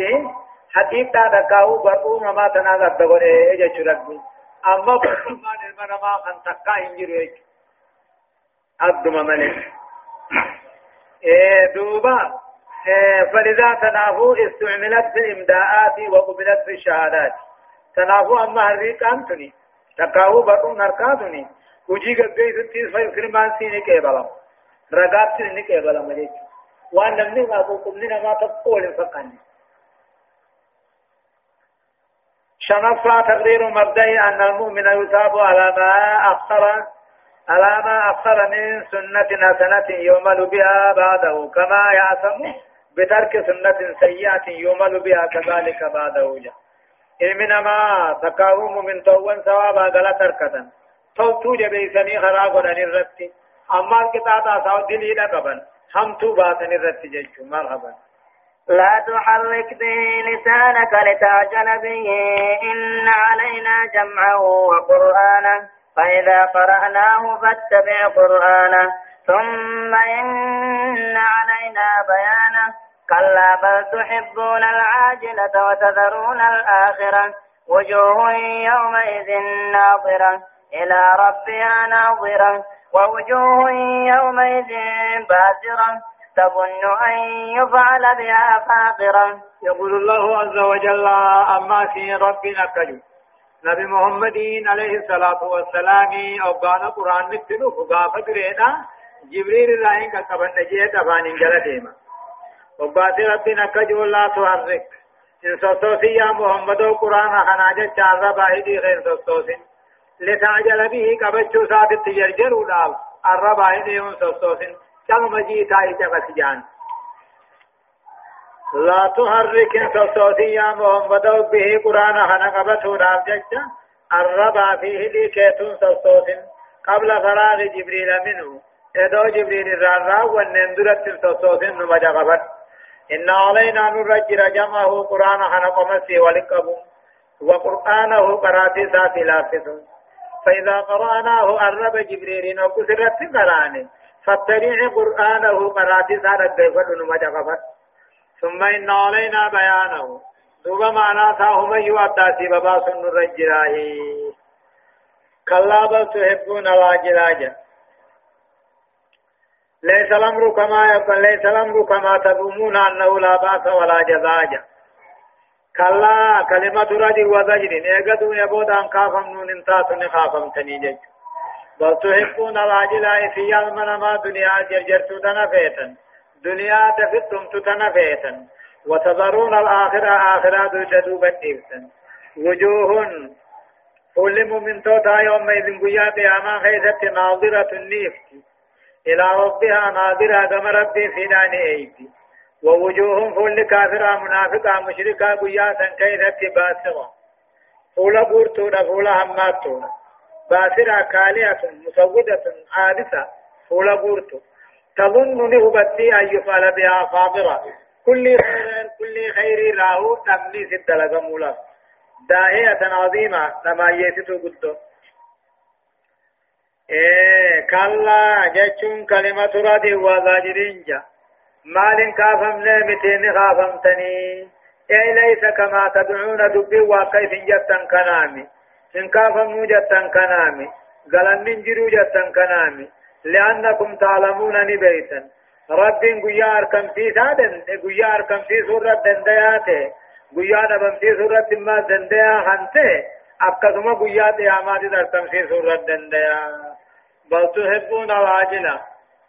حقيقة دكاو برقو مما تناغ أتقلت إجا ربي أما بسمان المنما أن تقا إنجر أدم ملك. إيه دوبا. إيه فلذا تنافو استعملت في الإمداءات وقبلت في الشهادات تنافو أما هريك أنتني تقاو برقو نركاتني وجي قبي ستيس فيكرمان سيني كيبلا رقات سيني كيبلا ملك. وأن نمني ما تقوم لنا ما تقول فقاني. شنفا تقرير مبدئي أن المؤمن يثاب على ما أخر على ما أخر من سنة حسنة يعمل بها بعده كما يعصم بترك سنة سيئة يعمل بها كذلك بعده. جاء علمنا ما تقاوم من طوان ثوابا غلا تركة. توتو جبي سني خراغ عن الرت أما الكتاب أصاب دليل قبل. هم تو باتن الرت جيشو مرحبا. لا تحرك به لسانك لتعجل به إن علينا جمعه وقرآنه. فإذا قرأناه فاتبع قرآنه. ثم إن علينا بيانه. كلا بل تحبون العاجلة وتذرون الآخرة. وجوه يومئذ ناظرة. إلى ربها ناظرة. ووجوه يومئذ باسرة. تظن أن يفعل بها فاقرا. يقول الله عز وجل أما في ربنا كجو نبي محمد عليه الصلاة والسلام أبقان قرآن نتنو فقافة درينا جبريل الله كقبن نجيه تفان انجل ديما. وباسي ربنا كجو لا تحرك. إن سوسوسي يا محمد قرآن خناجة چارة باهدي غير سوسوسين لتعجل به قبچو ساتت تجرجر ولال الرباهدي هم سوسوسين كم مجيتا يتغس جان. لا تحرك صوتي يا محمد به قرآن هنقبت وداب ججا الربا فيه لكيتون صوت قبل فراغ جبريل منه ادو جبريل الرارا والنندرت صوت نمجا قبت إن علينا نرجر جمعه قرآن هنقمسي ولقبو وقرآنه قراتي ساتي لافظ فإذا قرأناه الرب جبريل وكسرت قرآنه فاتبع قرآنه قراتي ساتي نمجا قبت ثم إن علينا بيانه. دوبا معنا ساهم يؤدى سببا سن الرجلاه كلا بل تحبون ليس الأمر كما يقول ليس الأمر كما تظنون أنه لا بأس ولا جزاجة كلا كلمة رد وزجر. نيغدو يبود أن كافم نون انتات نخافم تنيجج بل تحبون العاجلة في المنما دنيا جرجرتو تنفيتا دنيا تفتم تتنفيتا وتذرون الآخرة آخرة دوجدوا بديبتا وجوه كل من توتا يوم إذن قيات أما خيثت ناظرة النيفت إلى ربها ناظرة كما ربي في دان أيدي ووجوه كل كافرة منافقة مشركة قياتا كيثت باسرة فولا بورتونا فولا هماتونا باسرة كالية مسودة عادسة فولا بورتو. تظن نهبتي أن يفعل بها خاطرة. كل خير كل خير راهو تمني ست لغمولا داهية عظيمة لما يسيتو قدو إيه كلا جتشون كلمة رد وزاجرين جا مال كافم نامتين خافمتني إيه ليس كما تدعون دبي وكيف جتا كنامي إن كافم جتا كنامي قلن من جرو جتا كنامي لأنكم تعلمون نبيتا رب قيا أركم في سادن قيا أركم في سورة دندياته قيا نبم في سورة ما دنديا هنته أكثما قيا تيامات أركم في سورة دنديا بل تحبون العاجلة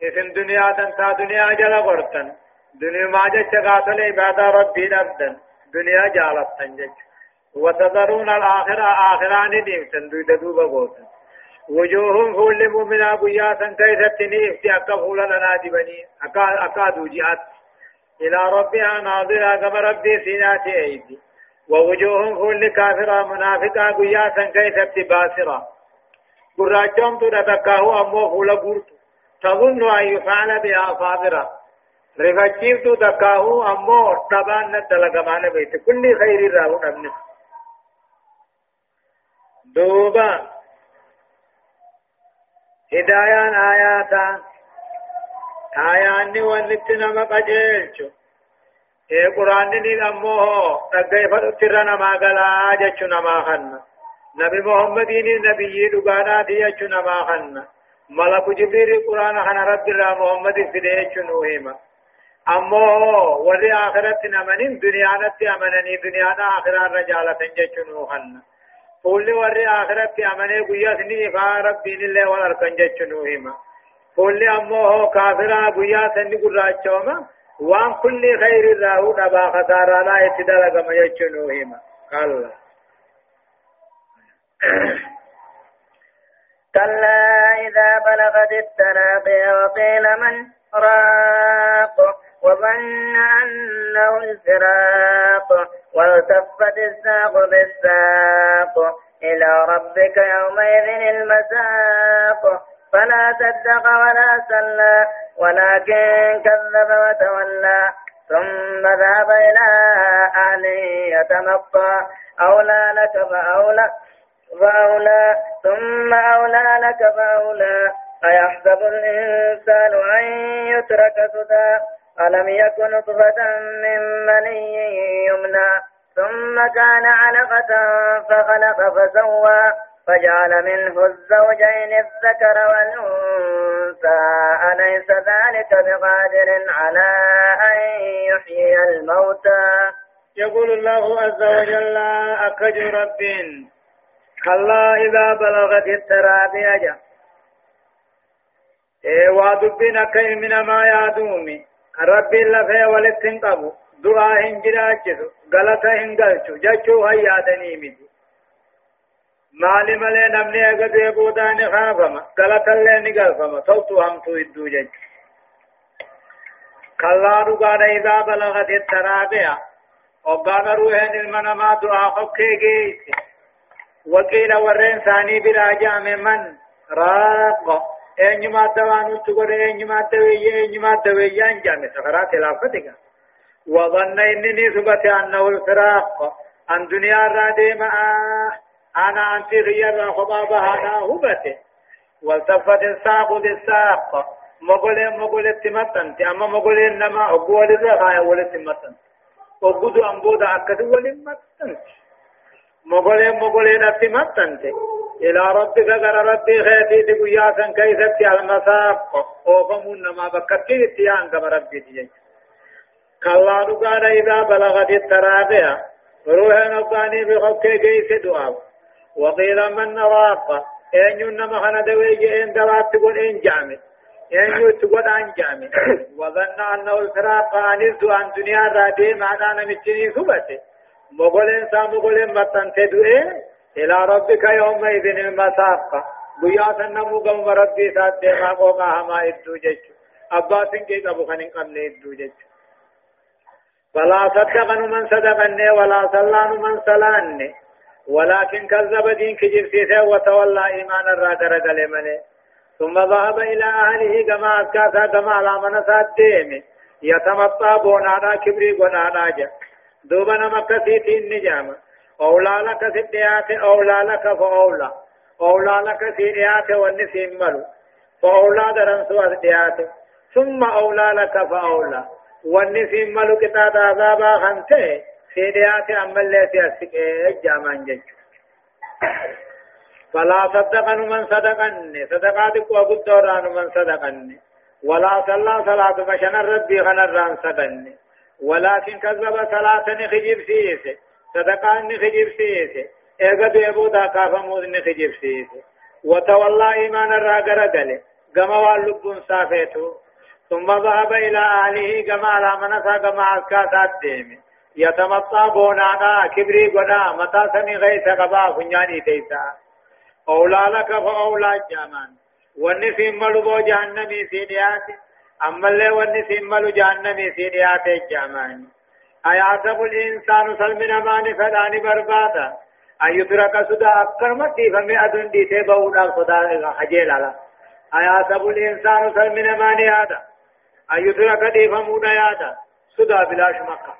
إذن دنيا تنتا دنيا جل قرطن دنيا ما جت قاتل عبادة ربي نبدن دنيا جالت تنجج وتذرون الآخرة آخران ديمتن دودا قوتن وجوههم فول مؤمنا قياسا كيف تنيفتي أكا فول لنا دبني أكا, أكا دوجات إلى ربها ناظرة كما ربي سيناتي أيدي. ووجوههم فول كافرة منافقة قياسا كيف تباسرة. قراجهم تدتكاه أمو فول قرط. تظن أن يفعل بها فاضرة. رفاجيب تدكاه أمو تبان ندلقمان بيت. كل خير راهو نبنه دوبا هدايان آياتا آياني ونت نما قجلچو اے قرآن نی امو تگئی فتر نما گلا جچو نما خن نبی محمد نی نبی دگانا دی جچو نما خن ملک جبريل قرآن خن رب الله محمد فدی چنو هما امو وری آخرت نمنین دنیا نتی امننی دنیا نا آخرت رجالتن جچو خن فولي وري آخرت أمنه قيا سني فا ربين الله والأركان جتشنو هما فولي أمو هو كافرا قيا سني قراتشوما وان كل خير راهو نبا خسارا لا يتدلق ما يتشنو هما قال كلا إذا بلغت التراقي وقيل من راق وظن أنه الفراق والتفت الساق بالساق إلى ربك يومئذ المساق. فلا صدق ولا سلى ولكن كذب وتولى. ثم ذهب إلى أهله يتمطى. أولى لك فأولى فأولى. ثم أولى لك فأولى. أيحسب الإنسان أن يترك سدى. ألم يكن نطفة من مني يمنى ثم كان علقة فخلق فسوى فجعل منه الزوجين الذكر والأنثى. أليس ذلك بقادر على أن يحيي الموتى؟ يقول الله عز وجل أكج رب كلا إذا بلغت الترابي أجا إيه وادبين كي من ما يادومي. ربي لفه ولتن قبو دعا هنجراجسو غلطة هنگلچو جچو هيادني مدي مالي ملي نمني اگدي بوداني خافما غلطة اللي نگلفما توتو همتو ادو جچ كلا رغانا إذا بلغت الترابية وقال روحين المنما دعا خبكي جيسي وقيل ورين ثاني براجع من راق اينما دوانو تقول اينما دوية اينما دوية انجام سخرات خلافتك وظن انني ثبت انه الفراق ان دنيا رادي ما أنا انت غير خبابها أنا هبته والتفت الساق بالساق مغولي مغولي تمتن اما مغولي انما اقوال الرغاية ولي تمتن وقدو انبودا اكدو ولي متن مغولي مغولي نفسي متن إلى ربك غير ربي خيتي تقويا سن كيست المساق وفمون ما بكتي تيان كما ربي تيجي كلا قال إذا بلغت الترابع روح نقاني بخبك كيس دعاب وقيل من راق أن ينما خنا دويجي إن دوات تقول إن جامد أن يتقول أن جامد وظن أنه الفراق عن عن دنيا رادي معنا نمتني ثبته مغول إنسان مغول متن تدوئه إلى ربك يومئذ المساق. بيات النمو قوم ربي سات ما قوقا هما إدو جج أباسن كي قبو خنين قمنا إدو جج فلا صدقن من صدقن ولا صلان من صلان ولكن كذب دين كجب سيسه وتولى إيمان الرادر قلمنه ثم ذهب إلى أهله كما أسكاسا كما على من ساتهم يتمطى بونانا كبري بونانا جا دوبنا مكسيتين نجامه أولى لك سديات أولى لك فأولى أولى لك سديات والنسيم ملو فأولى درن سوى سديات ثم أولى لك فأولى والنسيم ملو كتاب عذابا خنته سديات أما اللي سيسك جامان جج فلا صدقن من صدقن صدقاتك وقد دوران من صدقن ولا صلى صلاة مشن ربي غنران صدقن ولكن كذب صلاة خجب سيسه صدقان نخجب سيسه ايغا بيبو دا كافا مود نخجب سيسه وتولى إيمان الراغر قال كما واللبون صافيتو ثم ذهب إلى أهله كما على منسا كما اسكاسات ديمه يتمطى بونانا كبري قنا متى سمي غيث قبا فنياني تيسا. أولى لك فأولى جامان. والنسي ملو جهنمي سيديات أما اللي والنسي ملو جهنمي سيديات جامان أيعتب الإنسان سلمنا مان فلان بربادا. أن يترك سدا أكثر متي فمي أدن دي تبعونا صدا حجيل على. أيعتب الإنسان سلمنا مان هذا أن يترك دي فمونا يادا. سدا بلاش مكة.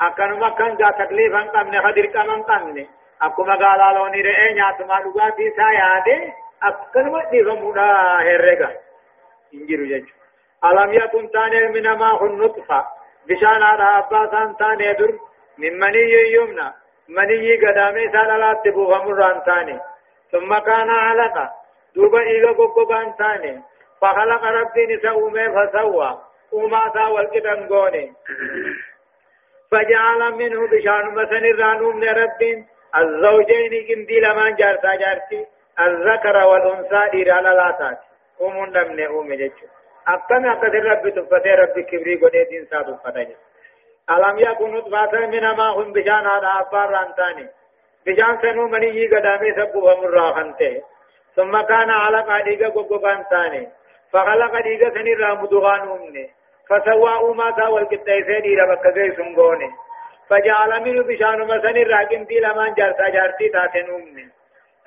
أكن مكان جا تكليفا قمنا خدر كمان قمنا أكما قالا لوني رئي نياتما لغاتي سا يادي أكن متي فمونا هرقا. إنجيرو جج ألم يكن تاني من ما هو النطفة؟ بشان على أباسان تاني در من مني يمنى. مني قدامي سال لا تبوغ مران تاني. ثم كان علقة دوبا إيغا قبقان تاني. فخلق ربي نسومي فسوى. وما والكتن قوني. فجعل منه بشان مثل الرانوم لرب الزوجين كندي لمن جارتا جارتي. الذكر والأنثى إيرانا لا تاتي. ومن نمني أومي جيشو أكم أكد رب تفتي رب كبري قد دين ساد فتاجا ألم يكن نطفة من ما هم بشان هذا أبار رانتاني بشان سنو مني قدامي سبو هم راخنته ثم كان على ديغا قبقان ثاني فخلق ديغا سني رامدغان أمني. فسوى أمتا والكتايسين إلى بكذي سنغوني. فجعل منه بشان مسني راكن دي لمن جارتا جارتي تاتن أمني.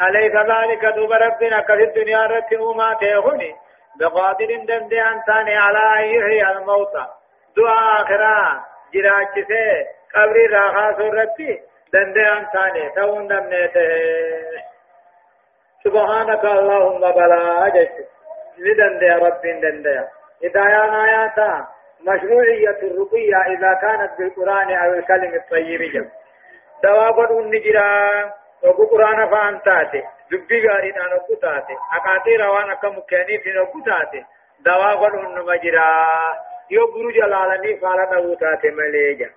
أليس ذلك دوب ربنا كفي الدنيا رتي أماته هني بقادر دند أنسان على أن يحيي الموتى دعاء آخرة جراجسه قبر راحة سورتي دند أنسان تون دمنيته. سبحانك اللهم بلا جش لدند رب دند هدايا آياتا مشروعية الرقية إذا كانت بالقرآن أو الكلم الطيب جم. دوا قد نجرا وقرآن فانتاتي. Dubbii gaariidhaan hoggu taate akaatii waan akka mukkeeniitiin hoggu taate dawaa godhuun numa jira yoo guru jalaalanii faala dhabuu taate malee ja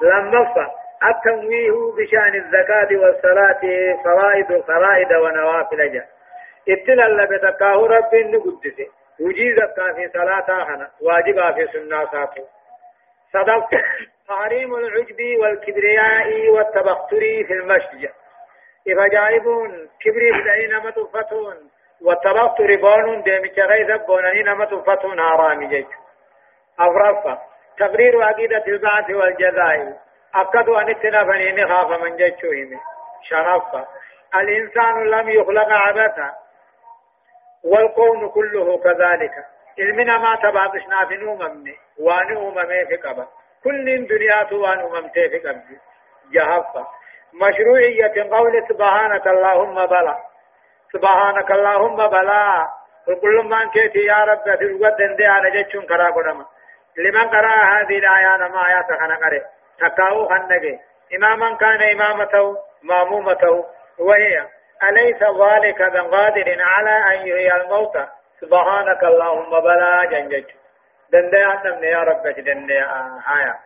lammaffa التنويه بشأن الزكاة والصلاة فرائض فرائض ونوافل جاء اتلا لبتكاه رب نقدسه وجي زكاة في صلاة هنا واجبة في سنة ساتو صدق تحريم العجب والكبرياء والتبختر في المشي إذا جائبون كبري بدأي متفتون والتبختر بون ديمك غيث بونني متفتون حرام جيج أفرفا تقرير عقيدة البعث والجزاء. أكد أن اتنافني خاف من جيجوهم شرفا. الإنسان لم يخلق عبثا. والكون كله كذلك. علمنا ما تبعضشنا في نومم وان أممي في قبل كل دنيا وان أممتي في قبل جهفا. مشروعية قول سبحانك اللهم بلا سبحانك اللهم بلا وكل من كيتي يا رب في الوقت دي على جتشون كرا قدما لمن قرأ هذه الآيات ما آيات خنا قرأ تكاو خنجي إماما كان إمامته مامومته. وهي أليس ذلك بقادر على أن يحيي الموتى سبحانك اللهم بلا جنجج دنديا نمني يا رب دنديا آية.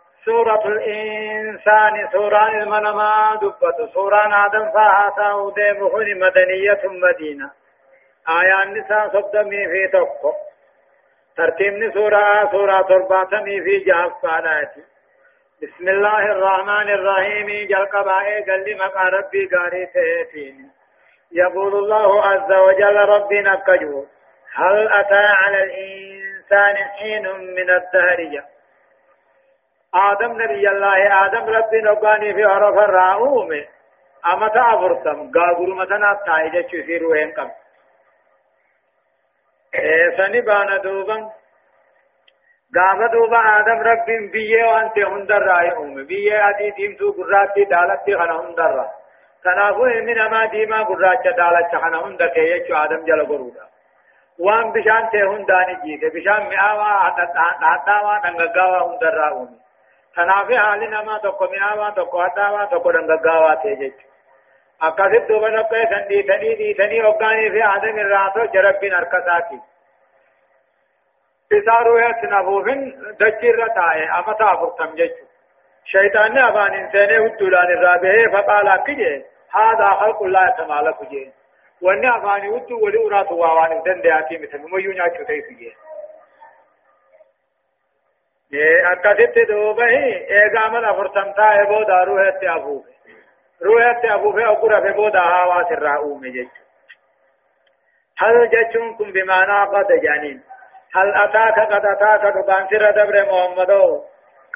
سورة الإنسان سورة المنما دبت سورة آدم فاها ودي مخن مدنية مدينة. آية النساء صدمي في تقو ترتيب سورة سورة ترباتمي في جهاز فالاتي بسم الله الرحمن الرحيم جل قبائي قال لي مقا ربي قاري تهتين يقول الله عز وجل ربي نكجو. هل أتى على الإنسان حين من الدهر آدم نبي الله آدم ربي نقاني في عرف الرعوم أما تعبرتم قاقر متنا تايجة شفير وين قم سني بانا دوبا قام دوبا آدم ربي بيه وانت هندر أم بيه أدي ديمتو قراتي دالتي خنا هندر رأي تنافو من ما ديما قراتي دالتي خنا هندر تيجو آدم جل قرودا وان بشان ته هنداني بشان مئاوا حتاوا ننگاوا هندر رأي تنافي حالي نما تقو مئاوا تقو حتاوا تقو تيجو akkasitti duuba noqqee san dhiitanii dhiitanii hoggaanii fi aadam irraa too jarabbiin harkasaati isaaru yatnafuufin dachirra taa'e amata afurtam jechu shaytaanni afaan hin seene hudduudhaan irraa bahee faqaala akki jee haadaa halqullaa yatamaalaku jee wanni afaanii hudduu wali uraatu waa waan hin danda'atii miti mumayyuu nyaachuu ta'etu jee akkasitti duuba eegaa mana afurtam taa'e booda ruuhetti afuufe ruuhetti afuufe ogura fe booda haawaa sirraa uume jechu hal jechuun kun bimaanaa qada jaaniin هل أتاك قد أتاك دبان سر دبر محمدو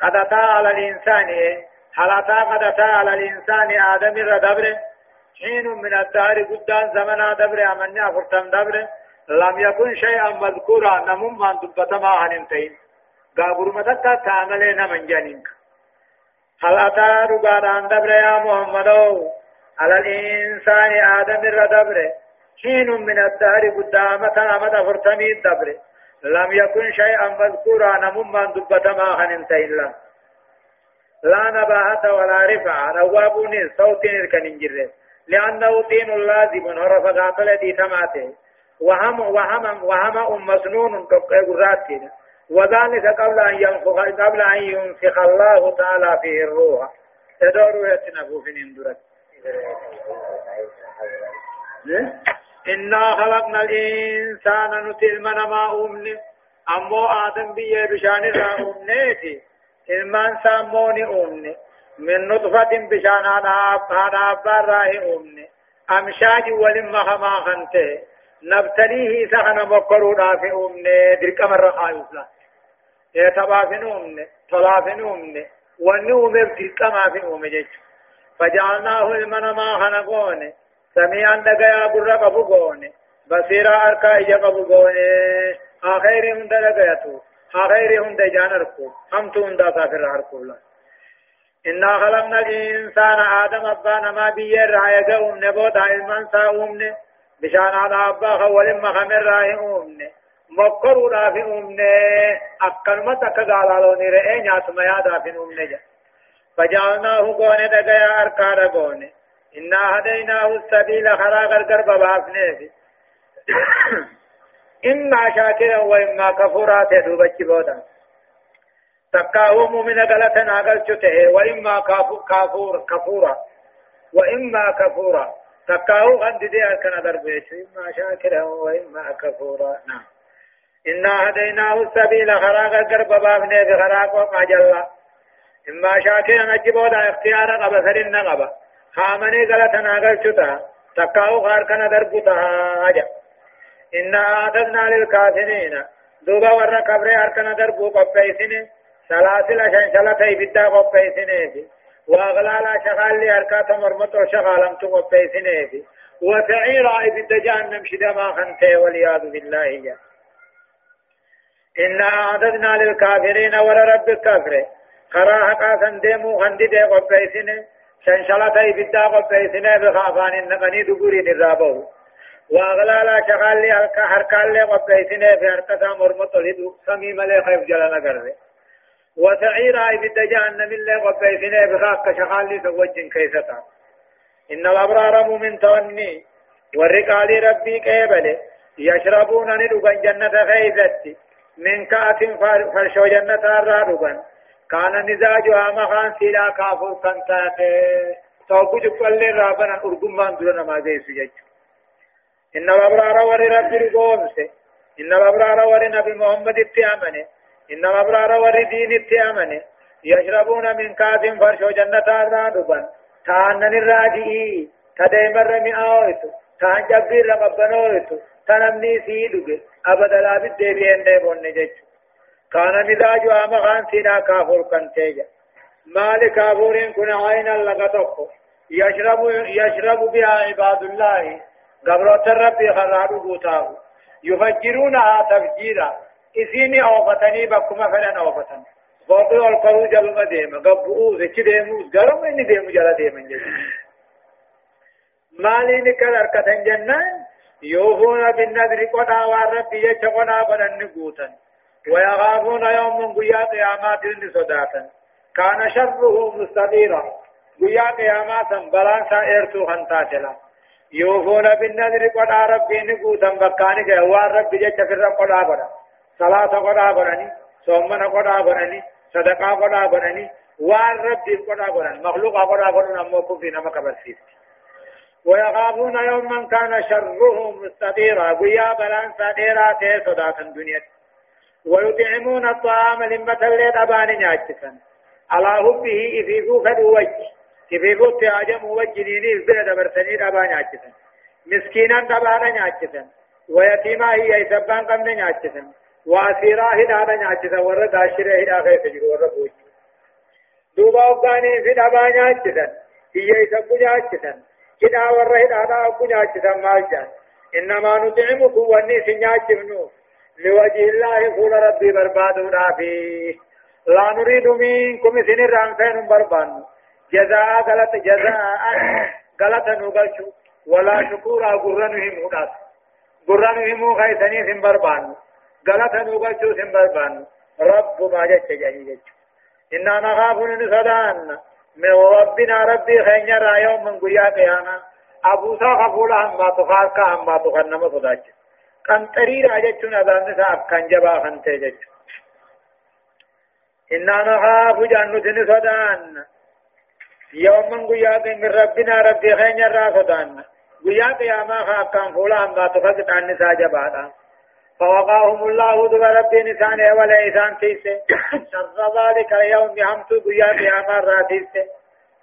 قد أتى على الإنسان هل أتى قد أتى على الإنسان آدم الدبر حين من الدهر قدان زمنا دبر أمني أفرتم دبر لم يكن شيئا مذكورا نمم من دبتما عن انتين قابر متكا تعملين من جنينك هل أتى رقادان دبر يا محمدو على الإنسان آدم الدبر حين من الدهر قدامة أمد أفرتمي الدبر لم يكن شيئا مذكورا نمم من دبتما هننت إلا لا نباهة ولا رفع روابون صوت الكننجر لأنه طين لازم هرف قاتل دي تماته وهم وهم وهم مسنون قرات وذلك قبل أن ينفخ قبل أن ينفخ الله تعالى فيه الروح. تدور يتنفو في نندرك إنا خلقنا الإنسان نتل من ما أمني أمو آدم بيه بشان را أمنيتي. إلمان ساموني أمني من نطفة بشان هذا أبار راه أمني أمشاج ولما خما خنته نبتليه سخنا مقرو دافي أمني درك مرة خايف لا يتبافن أمني طلافن أمني ونو مبتلك ما في أمني فجعلناه المنما خنقون سميعا دقيا برق بقون بصيرا أركا إجا بقون آخير هند دقيتو آخير هند جان ركو همتو هند كافر ركو الله إنا خلقنا الإنسان آدم أبانا ما بيير رأي قوم نبوت علمان ساومن بشان على أبا خول ما خمر رأي أمن مكروا رافي أمن أكلمة كقالالوني رأي نيات ما يادافي أمن جا فجعلناه قون دقيا أركار قون إنا هديناه السبيل خراغ القرب بافنه إما شاكرا وإما كفورا تدوبك بودا تكاو مؤمن غلطنا غلطته وإما كافور كفورا وإما كفورا تكاو غند دي أكنا دربيش إما شاكرا وإما كفورا نعم إنا هديناه السبيل خراق القرب بابنه بخراق وقاجل إما شاكرا نجبو دا اختيار قبا سرين قبا خامني غلطنا غلطتا تكاو خاركنا دربتا هاجا إنا أعتدنا للكافرين. دوبا ورا كبري أركنا دربو قبيسين. سلاسل شنشلة إبدا قبيسين. وأغلال شغال لي أركات مرمطو شغالم تو قبيسين. وسعير إبدا جهنم شدا ما خنته والعياذ بالله. جا إنا أعتدنا للكافرين ورا رب الكافر خرا حقا سندمو خندي دي قبيسين شنشلة إبدا قبيسين بخافان النقني دبوري نرابو. وأغلالا شغال لي هلكا هركال لي قبيسين في هركتا مرمطو لدو سمي ملي خيف جلنا قرر وسعير اي بد جهنم اللي قبيسين بخاك شغال لي سوجن كيستا. إن الأبرار مؤمن توني. والرقال ربي قيبل يشربون ندوغن جنة خيزتي. من كأس فرشو جنة الرادوغن كان مزاجها مخان سيلا كافر كنتاته توقو جبال رابنا أرقم دون ما زي سجج إن الأبرار ور رب رقومس إن الأبرار ور نبي محمد اتيامنه. إن الأبرار ور دين اتيامنه. يشربون من كاس فرشو جنة الرادبا تانن الراجئي تديم الرمي آويتو تان جبير رقبنويتو تنمني سيدوغ أبدا لا بدي بيين ديبون نجج كان مزاج آمغان سينا كافور كنتيجا مال كافورين كن عين لغتوكو يشرب يشرب بها عباد الله. قبرات ربي خرابو بوتاو. يفجرونها تفجيرا. إسيني أوفتني بكما فلن أوفتن. فوقي والقرو جلما ديما قبؤو زكي ديمو قرم إني ديمو جلا ديما جدا مالي نكال أركتن جنان يوفون بالنذر قدا والربي يتقنا بدن قوتا ويغافون يوم قيا قيامات صداتا كان شره مستديرا قيا قيامات بلان سائرتو خنتاتلا يوفون بالنذر قد ربي نقوتا بكاني جوار ربي جيش في الرب قد آبنا صلاة قد آبناني صومنا قد آبناني صدقاء قد آبناني وار ربي قد آبناني مخلوق قد آبناني أموكم في نمك برسيس ويخافون يوما كان شره مستطيرا قيا بلان ساديرا تي صداة الدنيا ويطعمون الطعام لمة اللي أباني ناجسا على حبه إفيفو فدو وجه. كيفيفو تياجم وجنيني بيد برسني دبا نياچسن مسكينا دبا نياچسن ويتيما هي يسبان قم نياچسن وأسيرا هدا نياچسن ور داشره هدا غير تجرو ور بوج دوبا وغاني في دبا نياچسن هي يسبو نياچسن كدا ور هدا دا ابو نياچسن مالجان انما نطعمكم وني سنياچنو لوجه الله قول ربي بربادو رافي لا نريد منكم سنر رانفين بربانو جزاء غلط جزاء غلط نوغلچو ولا شكورا غرنهم مودات غرنهم مو خيسني سن بربان غلط نوغلچو سن بربان رب ما جت جاهي إنا نخاف من صدان من ربنا ربي خينيا را يوم من قيا قيانا. أبو سا خفولا هم باتو خالقا هم باتو خنما صداج كان ترير أجتشون أذان نسا كان جبا خنته جتشو إنا نخاف جنة صدان. يوم قيا من ربنا ربي خين الرافضان قيا قياما خاكام فولا هم باتفقت عن نساء جبادا فوقاهم الله دب ربي نسان ولا إسان تيسي شر ذلك اليوم همت قيا قياما راتيسي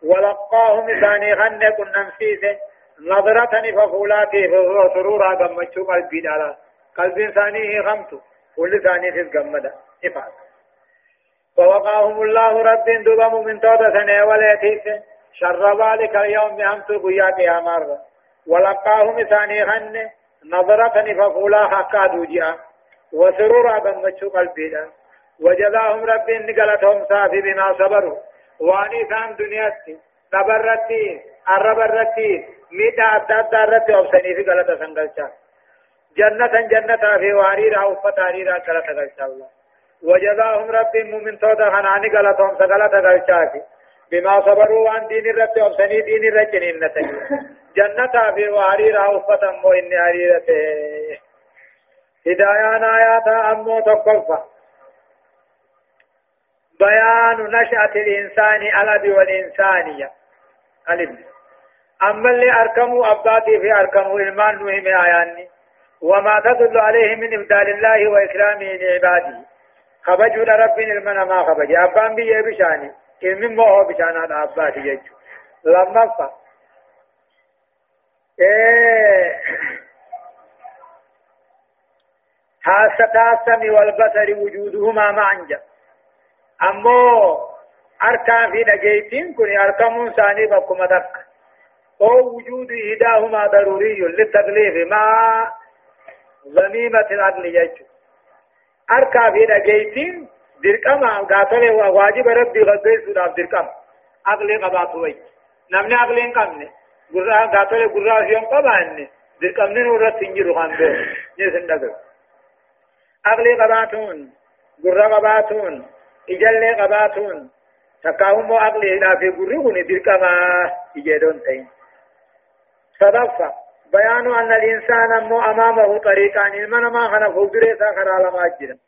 ولقاهم إساني خن كن نمسيسي نظرة ففولاتي وسرورا قمتشو قلبي دالا. قلب ثاني خمت كل ثاني في قمدا. إفاد فوقاهم الله رب دبم من تودا سنة وليتيس شر ذلك اليوم بهمت قيا قيامار ولقاهم ثاني خن نظرة ففولا حقا دوجيا وسرورا قمتشو قلبي دالا وجزاهم رب نقلتهم صافي بما صبروا. وأني ثان دنياتي تبرتي الربرتي ميتا أدى أدى أبسني في قلت سنقلشا. جنة جنة في واريرا وفتاريرا قلت قلشا الله. وجزاهم رب من تودا خناني قلتهم سقلت قلشا بما صبروا عن دين الرب أبسني دين الرجنين نتجي جنة في واريرا وفتم وإني عريرته هدايان آيات أمو تقفى بيان نشأة الإنسان الأب والإنسانية. الابن أما اللي أركموا أباتي في أركموا إلمان نوهم آياني. وما تدل عليه من إبدال الله وإكرامه لعباده. خبجوا لرب المنا ما خبج أبان بيه بشاني علم ما هو بشانات أباتي يجو. لما إيه حاسة السمع والبصر وجودهما معا جاء امو اركان في دقيتين كن اركم ثاني بكم دك أو وجود احداهما ضروري للتكليف مع ضميمة العدل يجو اركا في دقيتين درقما غاتل واجب ربي غدي سودا درقم عقل قبات وي نمني عقل قمني غرا غاتل غرا يوم قباني درقم نور تنجر خاندو نسن دغ عقل قباتون غرا قباتون ijallee qabaatuun takkaahummoo aqliidhaa fi gurri kun dirqama ijeedon ta'in sadaffا بيان أن الإنسان مو أمامه طريقان المنما خنا فوقريسا خنا لما أجرم